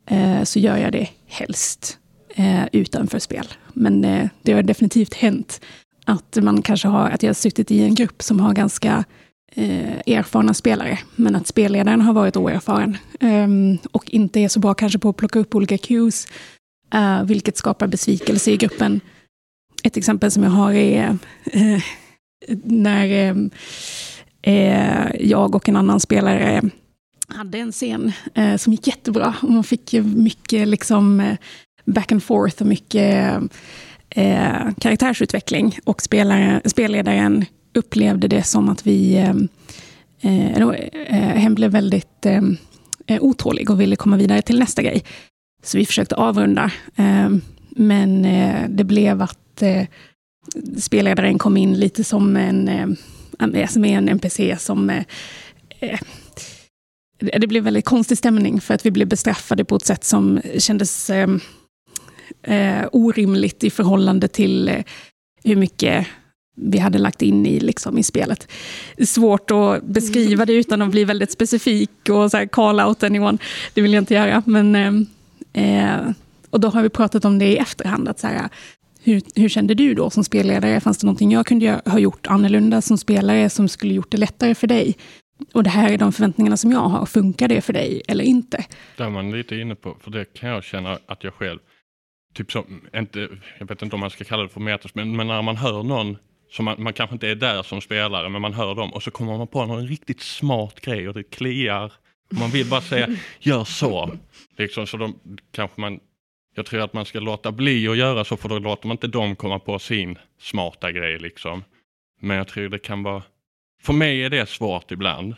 eh, så gör jag det helst eh, utanför spel. Men eh, det har definitivt hänt att man kanske har, att jag har suttit i en grupp som har ganska eh, erfarna spelare, men att spelledaren har varit oerfaren. Ehm, och inte är så bra kanske på att plocka upp olika cues, eh, vilket skapar besvikelse i gruppen. Ett exempel som jag har är eh, när ehm, eh, jag och en annan spelare hade en scen eh, som gick jättebra. Och man fick mycket liksom, eh, back and forth och mycket eh, karaktärsutveckling. Och spelare, spelledaren upplevde det som att vi... Eh, eh, hen blev väldigt otålig och ville komma vidare till nästa grej. Så vi försökte avrunda. men det blev att spelledaren kom in lite som en, Alltså som är en NPC som eh, det blev väldigt konstig stämning för att vi blev bestraffade på ett sätt som kändes eh, eh, orimligt i förhållande till eh, hur mycket vi hade lagt in i, liksom, i spelet. Svårt att beskriva det utan att bli väldigt specifik och så här, call out anyone. Det vill jag inte göra. Men, ehm, eh, och då har vi pratat om det i efterhand. Att så här, hur, hur kände du då som spelledare? Fanns det någonting jag kunde ha gjort annorlunda som spelare som skulle gjort det lättare för dig? Och det här är de förväntningarna som jag har. Funkar det för dig eller inte? Det är man lite inne på, för det kan jag känna att jag själv, typ som, inte, jag vet inte om man ska kalla det för metas, men, men när man hör någon som man, man kanske inte är där som spelare, men man hör dem och så kommer man på någon riktigt smart grej och det kliar. Man vill bara säga, gör så. Liksom, så de, kanske man, jag tror att man ska låta bli att göra så, för då låter man inte dem komma på sin smarta grej. Liksom. Men jag tror det kan vara, för mig är det svårt ibland.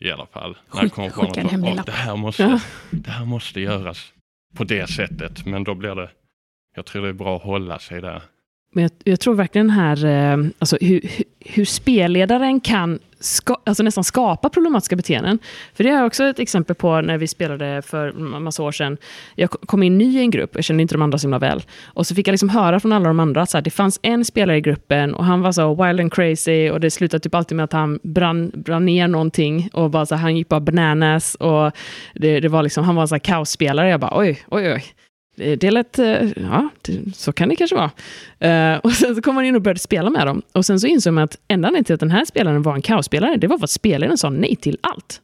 I alla fall. När jag kommer på något, det, här måste, det här måste göras på det sättet. Men då blir det, jag tror det är bra att hålla sig där. Men jag, jag tror verkligen här, eh, alltså hur, hur spelledaren kan ska, alltså nästan skapa problematiska beteenden. För det är också ett exempel på när vi spelade för en massa år sedan. Jag kom in ny i en grupp, jag kände inte de andra så himla väl. Och så fick jag liksom höra från alla de andra att så här, det fanns en spelare i gruppen och han var så wild and crazy och det slutade typ alltid med att han brann, brann ner någonting och bara så här, han gick bara bananas och det, det var liksom, han var en här kaosspelare. Jag bara oj, oj, oj Eh, det lät, eh, ja, det, så kan det kanske vara. Uh, och sen så kom man in och började spela med dem. Och sen så insåg man att enda anledningen till att den här spelaren var en kaosspelare, det var för att spelaren sa nej till allt.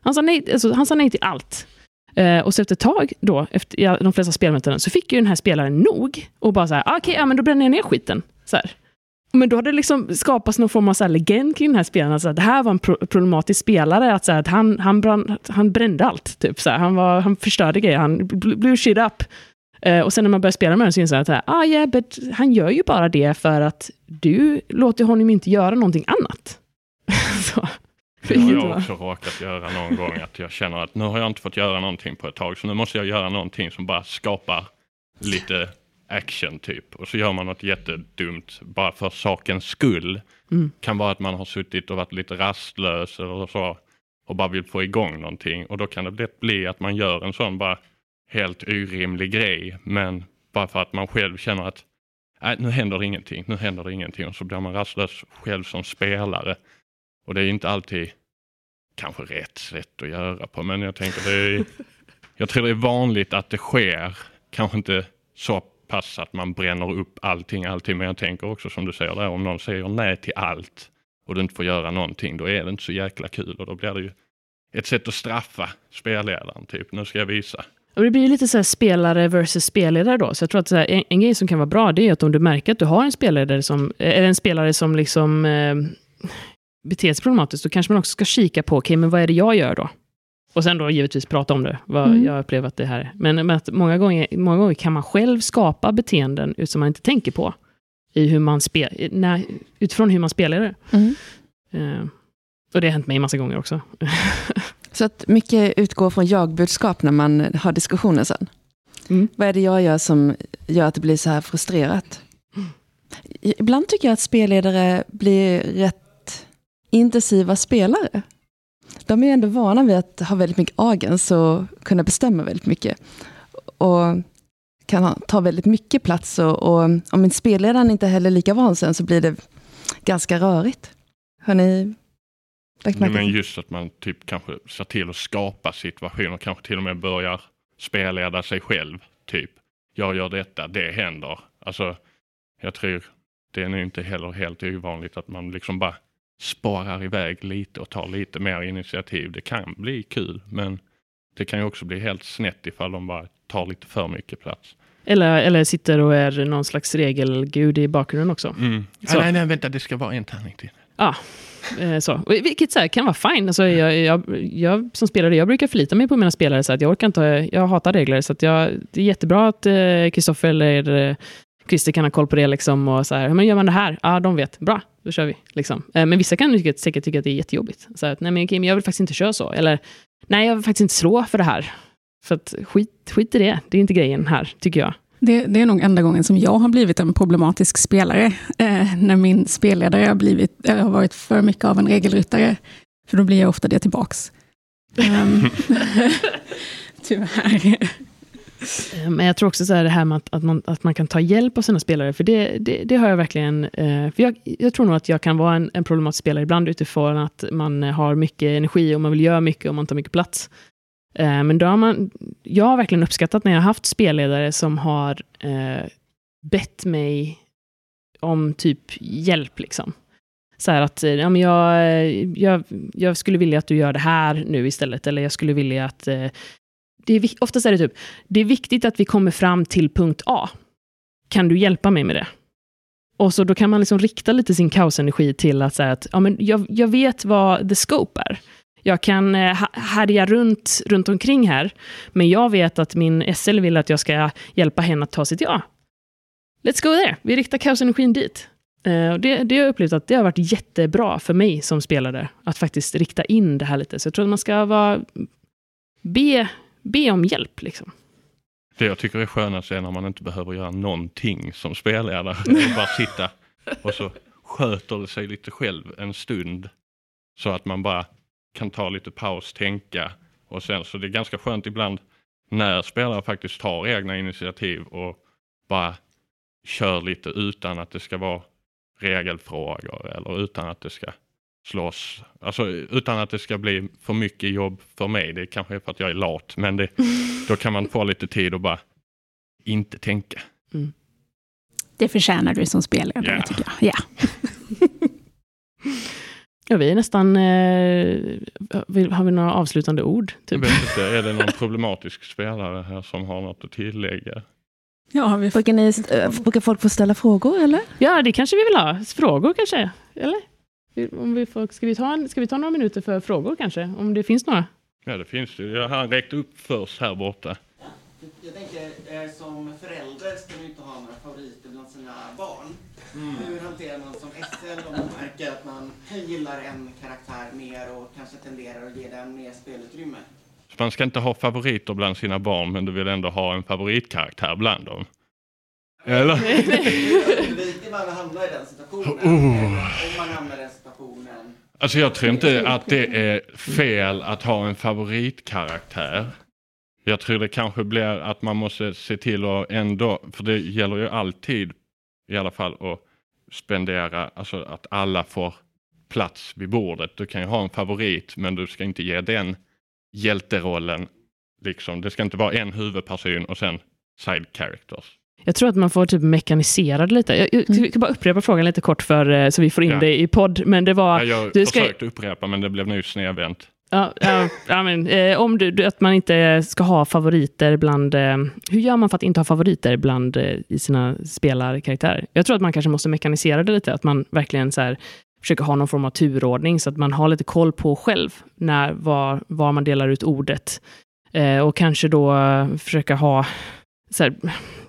Han sa nej, alltså, han sa nej till allt. Uh, och så efter ett tag, då, efter ja, de flesta spelmötena, så fick ju den här spelaren nog. Och bara så här, ah, okej, okay, ja, men då bränner jag ner skiten. Så här. Men då hade det liksom skapats någon form av så här legend kring den här spelaren. Alltså, det här var en pro problematisk spelare. Att, så här, att han, han, brann, han brände allt. Typ, så här. Han, var, han förstörde grejer. Han blew shit up. Uh, och sen när man börjar spela med den så inser man att ah, yeah, but han gör ju bara det för att du låter honom inte göra någonting annat. så. Det har jag också råkat göra någon gång. Att jag känner att nu har jag inte fått göra någonting på ett tag. Så nu måste jag göra någonting som bara skapar lite action typ. Och så gör man något jättedumt bara för sakens skull. Mm. Kan vara att man har suttit och varit lite rastlös eller så. Och bara vill få igång någonting. Och då kan det lätt bli att man gör en sån bara helt orimlig grej. Men bara för att man själv känner att äh, nu händer det ingenting, nu händer det ingenting. Och så blir man rastlös själv som spelare. Och det är inte alltid kanske rätt sätt att göra på. Men jag tänker det är, jag tror det är vanligt att det sker. Kanske inte så pass att man bränner upp allting alltid. Men jag tänker också som du säger där, om någon säger nej till allt och du inte får göra någonting, då är det inte så jäkla kul. Och då blir det ju ett sätt att straffa spelledaren. Typ, nu ska jag visa. Och det blir lite så spelare versus spelledare då. Så jag tror att här, en, en, grej som kan vara bra, det är att om du märker att du har en spelare som, eller en spelare som liksom eh, beter sig problematiskt, då kanske man också ska kika på, okej, okay, men vad är det jag gör då? Och sen då givetvis prata om det, vad mm. jag upplever att det här är. Men, men att många, gånger, många gånger kan man själv skapa beteenden som man inte tänker på. I hur man spel, när, utifrån hur man spelar det. Mm. Uh, och det har hänt mig en massa gånger också. Så att mycket utgår från jag-budskap när man har diskussioner sen. Mm. Vad är det jag gör som gör att det blir så här frustrerat? Ibland tycker jag att spelledare blir rätt intensiva spelare. De är ändå vana vid att ha väldigt mycket agens och kunna bestämma väldigt mycket. Och kan ta väldigt mycket plats. Och, och om en spelledaren inte heller är lika van sen så blir det ganska rörigt. Har ni Nej, men just att man typ kanske ser till att skapa situationer, kanske till och med börjar spelleda sig själv. Typ, jag gör detta, det händer. Alltså, jag tror det är nog inte heller helt ovanligt att man liksom bara sparar iväg lite och tar lite mer initiativ. Det kan bli kul, men det kan ju också bli helt snett ifall de bara tar lite för mycket plats. Eller, eller sitter och är någon slags regelgud i bakgrunden också. Mm. Ah, nej, nej, vänta, det ska vara en tärning till. Ja, Eh, så. Vilket så här, kan vara fine. Alltså, jag, jag, jag, som spelare jag brukar förlita mig på mina spelare. Så att jag, orkar inte, jag hatar regler. Så jag, det är jättebra att Kristoffer eh, eller eh, Christer kan ha koll på det. Liksom, och så här, men gör man det här? Ja, de vet. Bra, då kör vi. Liksom. Eh, men vissa kan tycka, säkert tycka att det är jättejobbigt. Så att, nej, men, okay, men jag vill faktiskt inte köra så. Eller, nej, jag vill faktiskt inte slå för det här. För att skit, skit i det. Det är inte grejen här, tycker jag. Det, det, är nog enda gången som jag har blivit en problematisk spelare. Eh, när min spelledare har, blivit, eh, har varit för mycket av en regelryttare. För då blir jag ofta det tillbaks. Um, tyvärr. Eh, men jag tror också så här det här med att, att, man, att man kan ta hjälp av sina spelare, för det, det, det har jag verkligen... Eh, för jag, jag, tror nog att jag kan vara en, en problematisk spelare ibland utifrån att man har mycket energi och man vill göra mycket och man tar mycket plats. Eh, men då har man, jag har verkligen uppskattat när jag har haft spelledare som har bett mig om typ hjälp. Liksom. Så här att ja, men jag, jag, jag skulle vilja att du gör det här nu istället, eller jag skulle vilja att det är, oftast är det typ, det är viktigt att vi kommer fram till punkt A. Kan du hjälpa mig med det? Och så då kan man liksom rikta lite sin kaosenergi till att säga att ja, men jag, jag vet vad the scope är. Jag kan eh, härja runt, runt omkring här, men jag vet att min SL vill att jag ska hjälpa henne att ta sitt ja. Let's go there! Vi riktar kaosenergin dit. Eh, det, det har jag upplevt att det har varit jättebra för mig som spelare, att faktiskt rikta in det här lite. Så jag tror att man ska vara, be be om hjälp. Liksom. Det jag tycker är skönast är när man inte behöver göra någonting som spelledare. bara sitta och så sköter det sig lite själv en stund. Så att man bara kan ta lite paus, tänka och sen så det är ganska skönt ibland när spelare faktiskt tar egna initiativ och bara kör lite utan att det ska vara regelfrågor eller utan att det ska slåss. Alltså utan att det ska bli för mycket jobb för mig. Det kanske är för att jag är lat, men det, då kan man få lite tid och bara inte tänka. Mm. Det förtjänar du som spelledare, yeah. tycker jag. Yeah. ja, vi är nästan... Eh, har vi några avslutande ord? Typ? Jag vet inte, är det någon problematisk spelare här som har något att tillägga? Ja, vi... brukar, ni, brukar folk få ställa frågor, eller? Ja, det kanske vi vill ha. Frågor kanske, eller? Om vi får, ska, vi ta en, ska vi ta några minuter för frågor kanske? Om det finns några? Ja, det finns det. Jag har räckt upp först här borta. Jag tänker, eh, som förälder ska man inte ha några favoriter bland sina barn. Mm. Hur hanterar man som SL om man märker att man gillar en karaktär mer och kanske tenderar att ge den mer spelutrymme? Man ska inte ha favoriter bland sina barn, men du vill ändå ha en favoritkaraktär bland dem. Eller? Undviker man att hamna i den situationen? Oh. Om man hamnar i den? Alltså jag tror inte att det är fel att ha en favoritkaraktär. Jag tror det kanske blir att man måste se till att ändå, för det gäller ju alltid i alla fall att spendera, alltså att alla får plats vid bordet. Du kan ju ha en favorit men du ska inte ge den hjälterollen. Liksom. Det ska inte vara en huvudperson och sen side characters. Jag tror att man får typ mekanisera det lite. Jag, jag, mm. kan bara upprepa frågan lite kort för, eh, så vi får in ja. det i podd. Men det var... Ja, jag du ska... försökte upprepa men det blev nu snedvänt. Ja, ja, ja men, eh, om du, att man inte ska ha favoriter bland... Eh, hur gör man för att inte ha favoriter bland eh, i sina spelarkaraktärer? Jag tror att man kanske måste mekanisera det lite, att man verkligen så här, försöker ha någon form av turordning, så att man har lite koll på själv när, var, var man delar ut ordet. Eh, och kanske då försöka ha så här,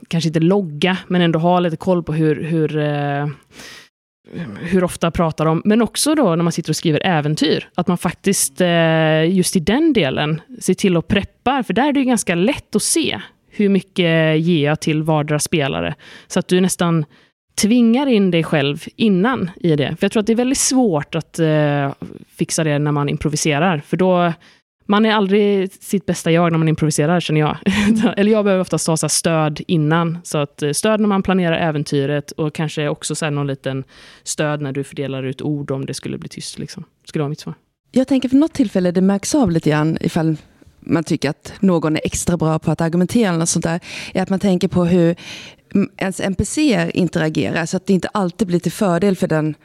kanske inte logga, men ändå ha lite koll på hur, hur, eh, hur ofta pratar de, men också då när man sitter och skriver äventyr, att man faktiskt eh, just i den delen ser till att preppa, för där är det ju ganska lätt att se hur mycket ger jag till vardera spelare, så att du nästan tvingar in dig själv innan i det. För jag tror att det är väldigt svårt att eh, fixa det när man improviserar, för då man är aldrig sitt bästa jag när man improviserar, känner jag. Eller jag behöver oftast ha så stöd innan. Så att eh, stöd när man planerar äventyret och kanske också så någon liten stöd när du fördelar ut ord om det skulle bli tyst. Liksom. Skulle vara mitt svar. Jag tänker för något tillfälle det märks av lite grann ifall man tycker att någon är extra bra på att argumentera eller något sånt där, är att man tänker på hur ens NPC interagerar, så att det inte alltid blir till fördel för den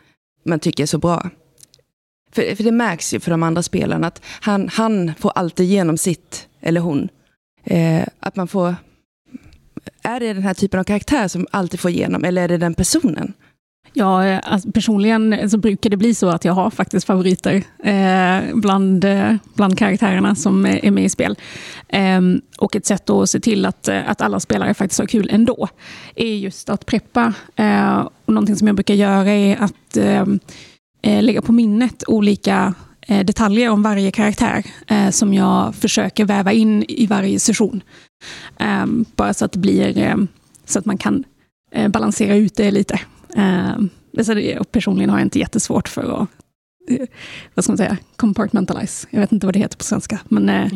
man tycker är så bra. För, för det märks ju för de andra spelarna att han, han får alltid igenom sitt, eller hon. Eh, att man får... Är det den här typen av karaktär som alltid får igenom, eller är det den personen? Ja, eh, alltså personligen så brukar det bli så att jag har faktiskt favoriter eh, bland, eh, bland karaktärerna som är med i spel. Eh, och ett sätt att se till att, eh, att alla spelare faktiskt har kul ändå, är just att preppa. Eh, och någonting som jag brukar göra är att eh, lägga på minnet olika eh, detaljer om varje karaktär eh, som jag försöker väva in i varje session. Ehm, bara så att det blir, eh, Så att man kan eh, balansera ut det lite. Eh, så det, och personligen har jag inte jättesvårt för att eh, vad ska man säga, compartmentalize. Jag vet inte vad det heter på svenska. Men, eh,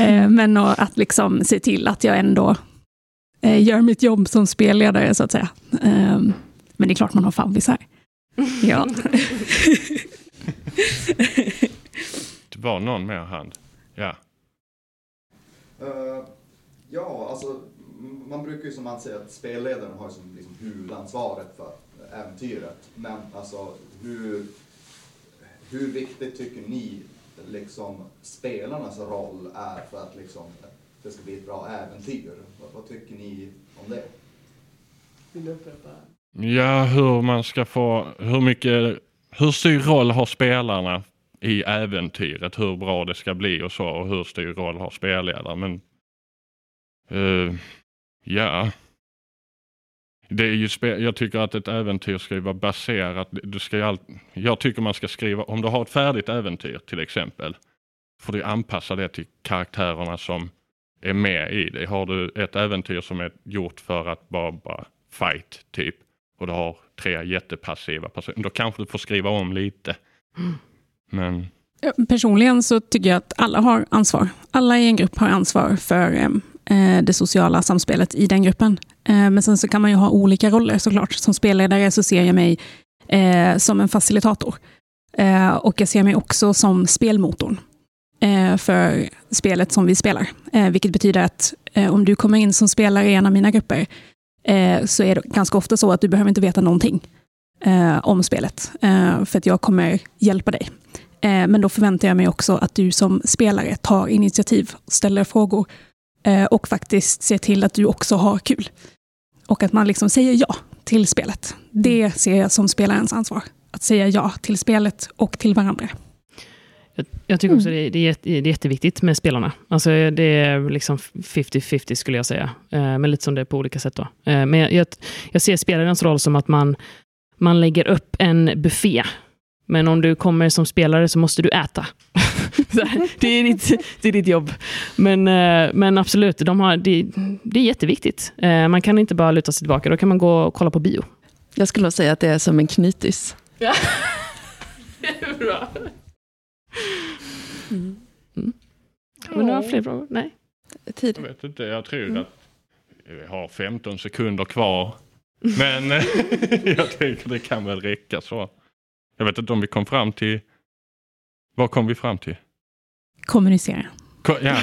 eh, men att liksom se till att jag ändå eh, gör mitt jobb som spelledare, så att säga. Eh, men det är klart man har favvisar. Ja. Det var någon mer hand. Ja. Eh, ja, alltså man brukar ju som man säger att spelledaren har som liksom huvudansvaret för äventyret. Men alltså hur, hur viktigt tycker ni liksom spelarnas roll är för att liksom det ska bli ett bra äventyr? Vad, vad tycker ni om det? Ja, hur man ska få, hur mycket, hur stor roll har spelarna i äventyret? Hur bra det ska bli och så och hur stor roll har spelledaren? Men uh, ja. Det är ju spe, jag tycker att ett äventyr ska ju vara baserat, du ska ju all, jag tycker man ska skriva, om du har ett färdigt äventyr till exempel, får du anpassa det till karaktärerna som är med i det. Har du ett äventyr som är gjort för att bara, bara fight typ och du har tre jättepassiva personer, då kanske du får skriva om lite. Men Personligen så tycker jag att alla har ansvar. Alla i en grupp har ansvar för eh, eh, det sociala samspelet i den gruppen. Eh, men sen så kan man ju ha olika roller såklart. Som spelledare så ser jag mig som en facilitator. Och jag ser mig också som spelmotorn för spelet som vi spelar. Vilket betyder att om du kommer in som spelare i en av mina grupper eh, så är det ganska ofta så att du behöver inte veta någonting eh, om spelet. Eh, för att jag kommer hjälpa dig. Eh, Men då förväntar jag mig också att du som spelare tar initiativ, ställer frågor eh, och faktiskt ser till att du också har kul. Och att man liksom säger ja till spelet. Det ser jag som spelarens ansvar. Att säga ja till spelet och till varandra. Jag, jag tycker också det är, det, är det är jätteviktigt med spelarna. Alltså det är liksom 50-50 skulle jag säga. Eh, men lite som det är på olika sätt. Då. Eh, men jag, jag, ser spelarens roll som att man, man lägger upp en buffé. Men om du kommer som spelare så måste du äta. Det, är ditt, det är ditt jobb. Men, eh, men absolut, de har, det, det är jätteviktigt. Man kan inte bara luta sig tillbaka. Då kan man gå och kolla på bio. Jag skulle nog säga att det är som en knytis. Ja. Bra. Mm. Men du har fler frågor? Nej. Tid. jag vet inte, jag tror att vi har 15 sekunder kvar. Men jag tänker det kan väl räcka så. Jag vet inte om vi kom fram till, vad kom vi fram till? Kommunicera. Ko ja,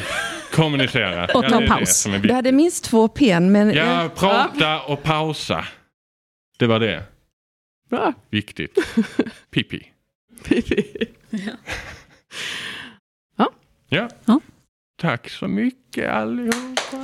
kommunicera. Och ja, ta det är paus. Det Du hade minst två pen, men Ja, prata och pausa. Det var det. Bra. Viktigt. Pipi. Ja. Ja. Tack så mycket allihopa.